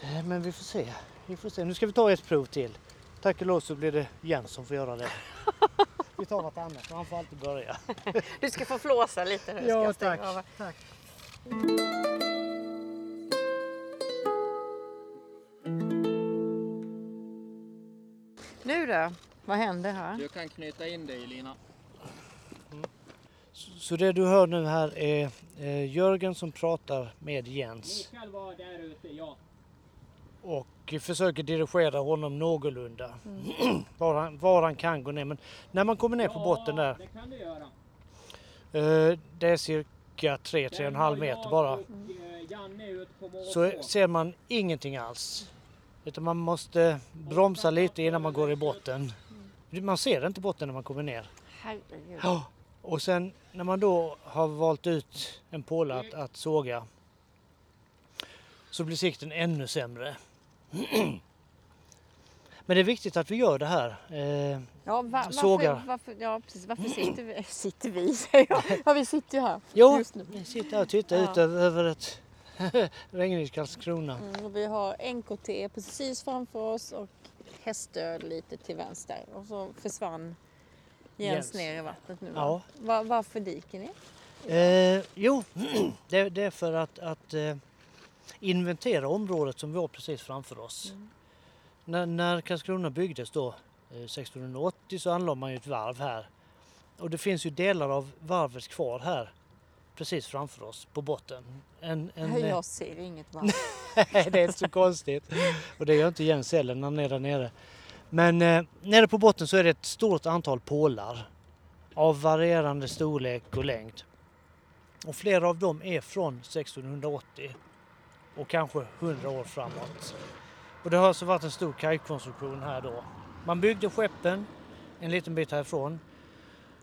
Eh, men vi får se. Vi får se. Nu ska vi ta ett prov till. Tack och lov så blir det Jens som får göra det. Vi tar vartannat och han får alltid börja. du ska få flåsa lite nu. Ja, tack. tack. Nu då? Vad händer här? Du kan knyta in dig Lina. Så det du hör nu här är eh, Jörgen som pratar med Jens Mikael var där ute, ja. och försöker dirigera honom någorlunda. Mm. var, han, var han kan gå ner. Men när man kommer ner på botten där, det kan du göra. eh, det är cirka 3-3,5 meter bara, Och, eh, Janne ut på mål så ser man ingenting alls. Utan man måste bromsa lite innan man går i botten. Man ser inte botten när man kommer ner. Herregud. Ja. Och sen när man då har valt ut en påle att, att såga så blir sikten ännu sämre. Men det är viktigt att vi gör det här. Eh, Ja, va, Sågar. varför, varför, ja, precis. Varför sitter vi? Sitter vi säger jag. Ja, vi sitter ju här jo, just nu. vi sitter här och tittar Ja. ut över, ett regnigt Karlskrona. Mm, vi har NKT precis framför oss och hästöl lite till vänster. Och så försvann Jens, ner i vattnet nu. Ja. Va? Va, varför dyker ni? Eh, jo, det, det är för att, att eh, inventera området som vi har precis framför oss. När, när Karlskrona byggdes då, eh, 1680, så anlade man ju ett varv här. Och det finns ju delar av varvet kvar här, precis framför oss, på botten. En, en, eh, Jag ser inget varv. det är inte så konstigt. Och det gör inte Jens heller när han är där nere. Men eh, nere på botten så är det ett stort antal pålar av varierande storlek och längd. Och flera av dem är från 1680 och kanske 100 år framåt. Och det har alltså varit en stor kajkonstruktion här då. Man byggde skeppen en liten bit härifrån,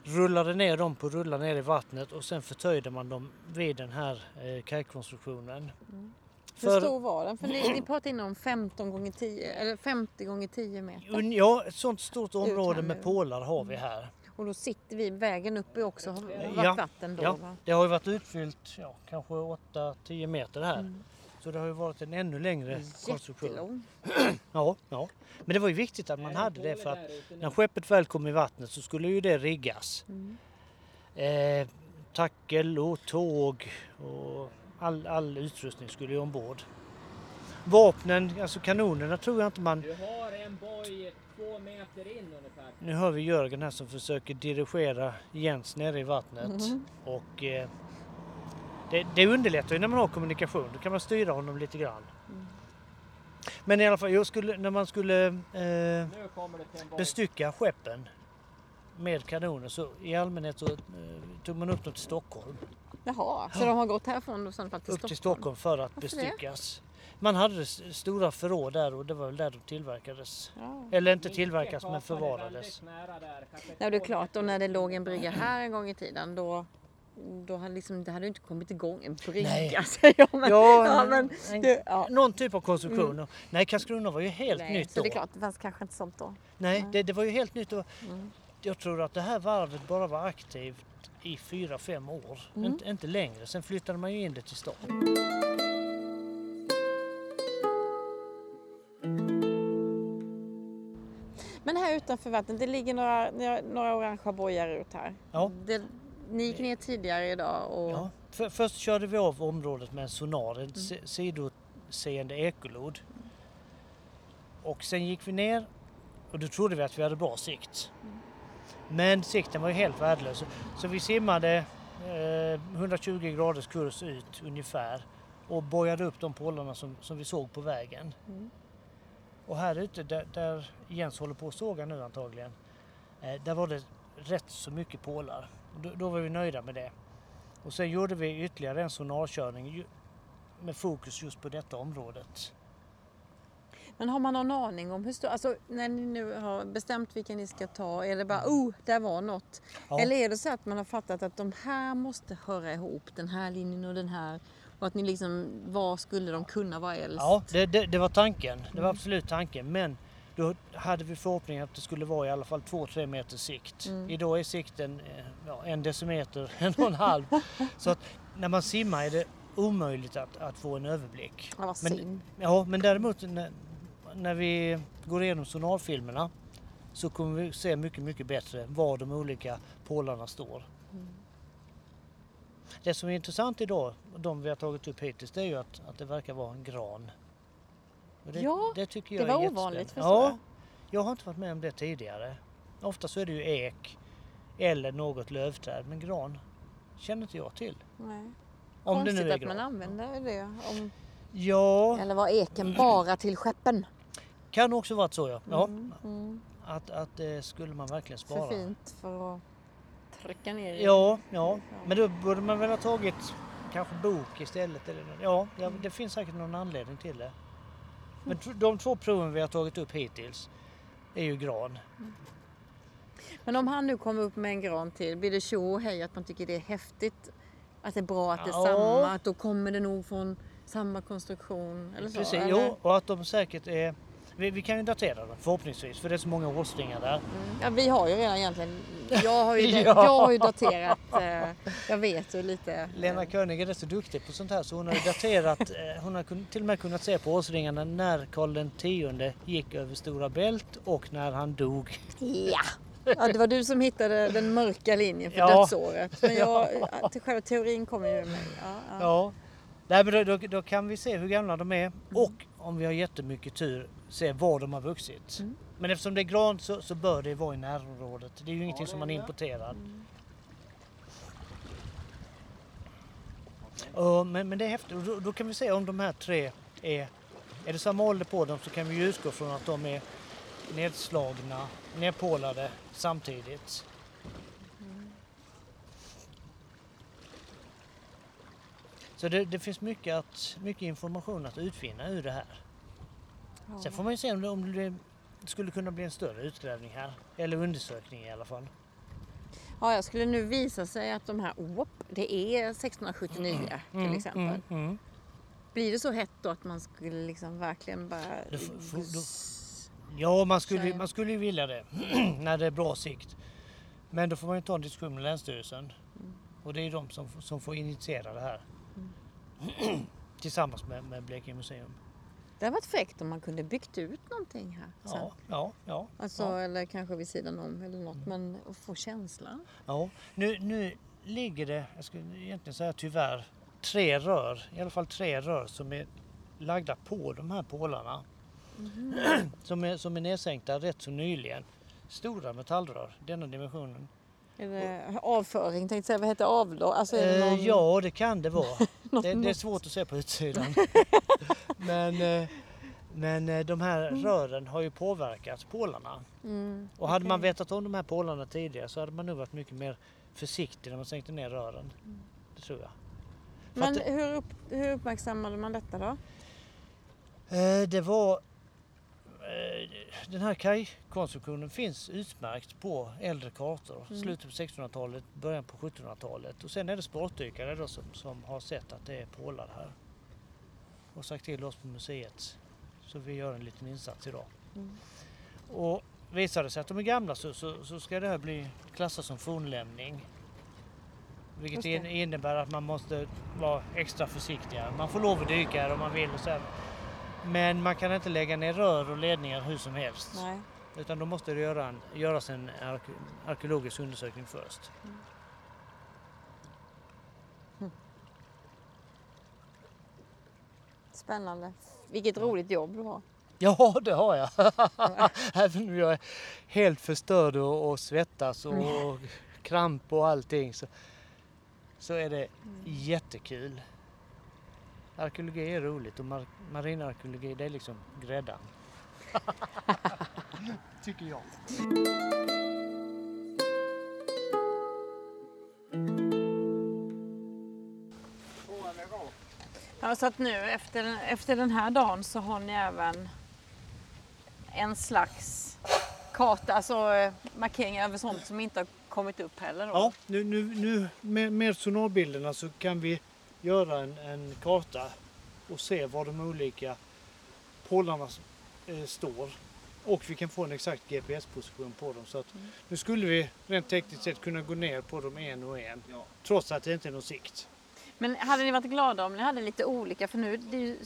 rullade ner dem på rullar ner i vattnet och sen förtöjde man dem vid den här eh, kajkonstruktionen. Mm. Hur stor var den? För ni, ni pratade innan om 15 gånger 10 eller 50 gånger 10 meter. Ja, ett sånt stort område med pålar har vi här. Och då sitter vi, vägen upp är också har varit Ja, vatten då Ja, va? det har ju varit utfyllt ja, kanske 8-10 meter här. Mm. Så det har ju varit en ännu längre konstruktion. Jättelång. Ja, ja. Men det var ju viktigt att man hade det för att när skeppet väl kom i vattnet så skulle ju det riggas. Mm. Eh, tackel och tåg och all, all utrustning skulle ju ombord. Vapnen, alltså kanonerna tror jag inte man... Du har en boj två meter in ungefär. Nu hör vi Jörgen här som försöker dirigera Jens nere i vattnet. Mhm. Och eh, det, det underlättar ju när man har kommunikation. Då kan man styra honom lite grann. Mm. Men i alla fall, jag skulle, när man skulle eh, bestycka skeppen med kanoner så i allmänhet så eh, tog man upp dem till Stockholm. Jaha, så de har gått härifrån då sen till upp till Stockholm? Stockholm för att Varför det? bestyckas. Man hade stora förråd där och det var väl där de tillverkades. Ja. Eller inte tillverkas men förvarades. Nej, det är klart. Och när det låg en brygga här en gång i tiden då då hade liksom, det hade inte kommit igång en brygga säger jag. Men, Ja, ja, en- men en, det- ja. någon typ av konstruktion. Och- Nej, Karlskrona var ju helt Nej, nytt så då. det är klart, det fanns kanske inte sånt då. Nej, Nej. det, det var ju helt nytt. Och Mm. Jag tror att det här varvet bara var aktivt i fyra fem år. Mm. Inte, inte längre. Sen flyttade man ju in det till stan. Men här utanför vattnet, det ligger några, några, orangea bojar ut här. Ja. Det, ni gick ner tidigare idag och Ja. För, först körde vi av området med en sonar, en si- sidoseende ekolod. Och sen gick vi ner och då trodde vi att vi hade bra sikt. Men sikten var ju helt värdelös. Så- vi simmade eh, 120 graders kurs ut ungefär och bojade upp de pålarna som, som vi såg på vägen. Mm. Och här ute där, där Jens håller på att såga nu antagligen, eh, där var det rätt så mycket pålar. Då, då var vi nöjda med det. Och sen gjorde vi ytterligare en sonarkörning med fokus just på detta området. Men har man någon aning om hur stor, alltså när ni nu har bestämt vilken ni ska ta, är det bara oh, där var något? Ja. Eller är det så att man har fattat att de här måste höra ihop, den här linjen och den här? Och att ni liksom, vad skulle de kunna vara äldst? Ja, det, det, det var tanken. Det var absolut tanken. Men då hade vi förhoppningen att det skulle vara i alla fall 2-3 meters sikt. Mm. Idag är sikten eh, ja, en decimeter, en och en halv. Så att när man simmar är det omöjligt att, att få en överblick. Ja, Men-. Ja, men däremot när, när vi går igenom sonarfilmerna så kommer vi se mycket, mycket bättre var de olika pålarna står. Mm. Det som är intressant idag, de vi har tagit upp hittills, det är ju att, att det verkar vara en gran. Det, Ja, det tycker Det jag var är ovanligt förstår Ja, jag har inte varit med om det tidigare. Ofta så är det ju ek eller något lövträd, men gran känner inte jag till. jag. Nej. Om Konstigt det att man gran. använder det. Om, Ja, eller var eken bara till skeppen? Kan också varit så ja. ja Mm, mm. att, att det skulle man verkligen spara. För fint för att trycka ner i. Ja, ja, men då borde man väl ha tagit kanske bok istället. Eller, ja, ja, Mm. det finns säkert någon anledning till det. Men de två proven vi har tagit upp hittills är ju gran. Men om han nu kommer upp med en gran till, blir det tjo och hej att man tycker det är häftigt? Att det är bra att det är Ja. samma, att då kommer det nog från samma konstruktion? Eller så, Precis, eller? jo, och att de säkert är... Vi, vi kan ju datera dem förhoppningsvis för det är så många årsringar där. Mm. Ja, vi har ju redan egentligen, jag har ju, Ja. jag har ju daterat, eh, jag vet ju lite. Lena König är rätt så duktig på sånt här så hon har ju daterat, eh, hon har till och med kunnat se på årsringarna när Karl X gick över Stora Bält och när han dog. Ja. ja, det var du som hittade den mörka linjen för Ja. dödsåret. Men jag, till själva teorin kommer ju med. Ja, ja. Ja. Nej, men då, då, då kan vi se hur gamla de är och om vi har jättemycket tur se var de har vuxit. Mm. Men eftersom det är gran så, så bör det vara i närområdet. Det är ju ingenting som man importerar. Ja, men, men det är häftigt. Då, då kan vi se om de här tre är... Är det samma ålder på dem så kan vi utgå från att de är nedslagna, nedpålade samtidigt. Så det, det finns mycket, att, mycket information att utvinna ur det här. Sen får man ju se om det, om det skulle kunna bli en större utgrävning här. Eller undersökning i alla fall. Ja, jag skulle nu visa sig att de här, whoop, det är 1679 till exempel. Mm, mm. Blir det så hett då att man skulle liksom verkligen bara... F- f- Ja, man skulle, man skulle ju vilja det när det är bra sikt. Men då får man ju ta en diskussion med Länsstyrelsen. Och det är de som, som får initiera det här. Tillsammans med, med Blekinge museum. Det hade varit fräckt om man kunde byggt ut någonting här. Sen. Ja, ja, ja. Alltså, ja. Eller kanske vid sidan om eller något. Men att få känslan. ja. Nu, nu ligger det, jag skulle egentligen säga tyvärr, tre rör, i alla fall tre rör som är lagda på de här pålarna. som, är, som är nedsänkta rätt så nyligen. Stora metallrör, denna dimensionen. Är det avföring tänkte jag säga. Vad heter avlopp? Alltså, det Eh, någon... ja, det kan det vara. det, det är svårt att se på utsidan. men, eh, men eh, de här rören har ju påverkat pålarna. Mm, Och hade man okej. vetat om de här pålarna tidigare så hade man nog varit mycket mer försiktig när man sänkte ner rören. Det tror jag. För Men att hur, upp, hur uppmärksammade man detta då? Eh, det var den här kajkonstruktionen finns utmärkt på äldre kartor. Mm. Slutet på 1600-talet, början på 1700-talet. Och sen är det sportdykare då som, som har sett att det är pålar här. Och sagt till oss på museet. Så vi gör en liten insats idag. Mm. Och visar det sig att de är gamla så, så, så ska det här bli klassat som fornlämning. Vilket in- innebär att man måste vara extra försiktiga. Man får lov att dyka här om man vill. Och här. Men man kan inte lägga ner rör och ledningar hur som helst. Nej. Utan då måste det göra en, göras en arke, arkeologisk undersökning först. Spännande. Vilket roligt jobb du har. Ja, det har jag. Även om jag är helt förstörd och, och svettas och kramp och allting så, så är det jättekul. Arkeologi är roligt och mar, marinarkeologi det är liksom gräddan. Tycker jag. Ja, så att nu efter, efter den här dagen så har ni även en slags karta, alltså eh, markeringar över sånt som inte har kommit upp heller då? Ja, nu, nu, nu med, med sonarbilderna så kan vi göra en, en karta och se var de olika pålarna eh, står. Och vi kan få en exakt GPS-position på dem. Så att nu skulle vi rent tekniskt sett kunna gå ner på dem en och en. Trots att det inte är någon sikt. Men hade ni varit glada om ni hade lite olika? För nu det är ju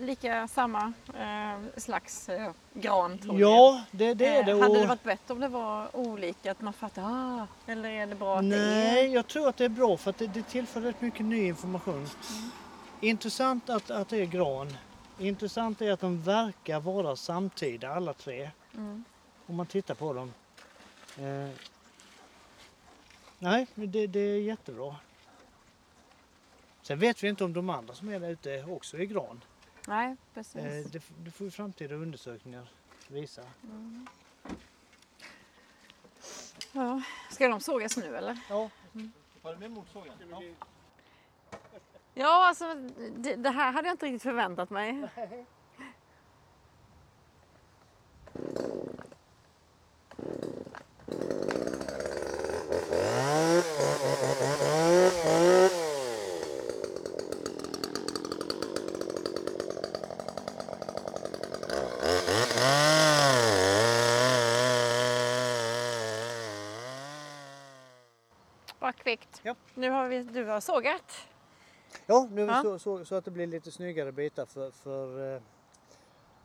lika samma eh, slags eh, gran tror Ja, det, det är Eh, det. Hade och- det varit bättre om det var olika? Att man fattar, ah, eller är det bra att det Nej, är... jag tror att det är bra för att det, det tillför rätt mycket ny information. Intressant att, att det är gran. Intressant är att de verkar vara samtida alla tre. Mm. Om man tittar på dem. Eh, nej, det, det är jättebra. Sen vet vi inte om de andra som är där ute också är gran. Nej, precis. Eh, det, det får ju framtida undersökningar visa. Ja. Ska de sågas nu eller? Ja, Ja, alltså det, det här hade jag inte riktigt förväntat mig. Vad kvickt. Ja. Nu har vi, du har sågat. Ja, nu Ja. Så, så, så att det blir lite snyggare bitar för, för eh,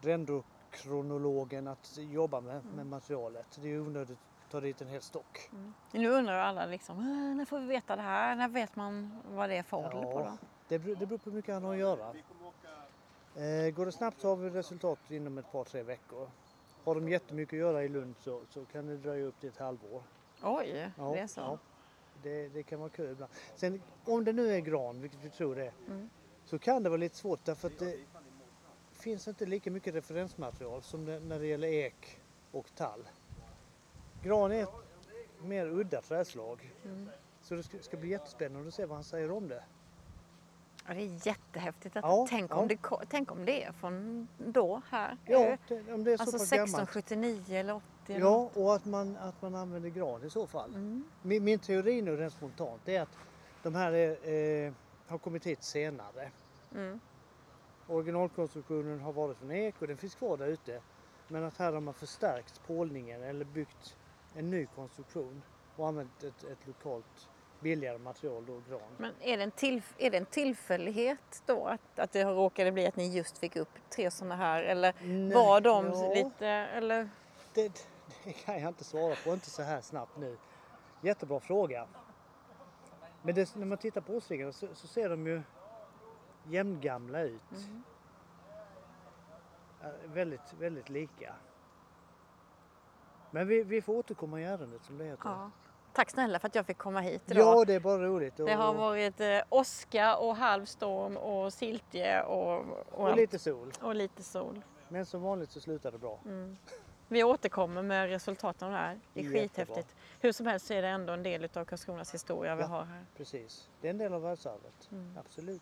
dendrokronologen att jobba med, med materialet. Det är ju onödigt att ta dit en hel stock. Nu undrar alla liksom, "Ah, när får vi veta det här? När vet man vad det är för ålder på Ja, dem? det, beror- det beror på hur mycket han har att göra. Eh, går det snabbt så har vi resultat inom ett par tre veckor. Har de jättemycket att göra i Lund så, så kan det dröja upp till ett halvår. Oj, Ja, det är så. ja. Det, det kan vara kul ibland. Sen om det nu är gran, vilket vi tror det är, Mm. så kan det vara lite svårt därför att det finns inte lika mycket referensmaterial som det, när det gäller ek och tall. Gran är ett mer udda trädslag. Mm. Så det ska, ska bli jättespännande att se vad han säger om det. Ja, det är jättehäftigt. Att, Ja, tänk, ja. om det, ko- tänk om det är från då här. Ja, det, om det är så alltså pass gammalt. 1679 eller 80 eller Ja, och att man, att man använder gran i så fall. Mm. Min, min teori nu rent spontant är att de här är, eh, har kommit hit senare. Mm. Originalkonstruktionen har varit från ek och den finns kvar där ute. Men att här har man förstärkt pålningen eller byggt en ny konstruktion och använt ett, ett lokalt billigare material då, gran. Men är det en, tillf- är det en tillfällighet då att, att det har råkade bli att ni just fick upp tre sådana här? Eller Nej, var de ja. lite, eller? Det, det kan jag inte svara på, inte så här snabbt nu. Jättebra fråga. Men det, när man tittar på årsringarna så, så ser de ju jämngamla ut. Ja, väldigt, väldigt lika. Men vi, vi får återkomma i ärendet som det heter. Ja. Tack snälla för att jag fick komma hit idag. Ja, det är bara roligt. Det har varit eh, åska och halvstorm och siltje och, och, och lite sol. och lite sol. Men som vanligt så slutar det bra. Mm. Vi återkommer med resultaten av det här. Det är Jättebra. skithäftigt. Hur som helst så är det ändå en del av Karlskronas historia vi Ja. har här. Precis. Det är en del av världsarvet. Mm. Absolut.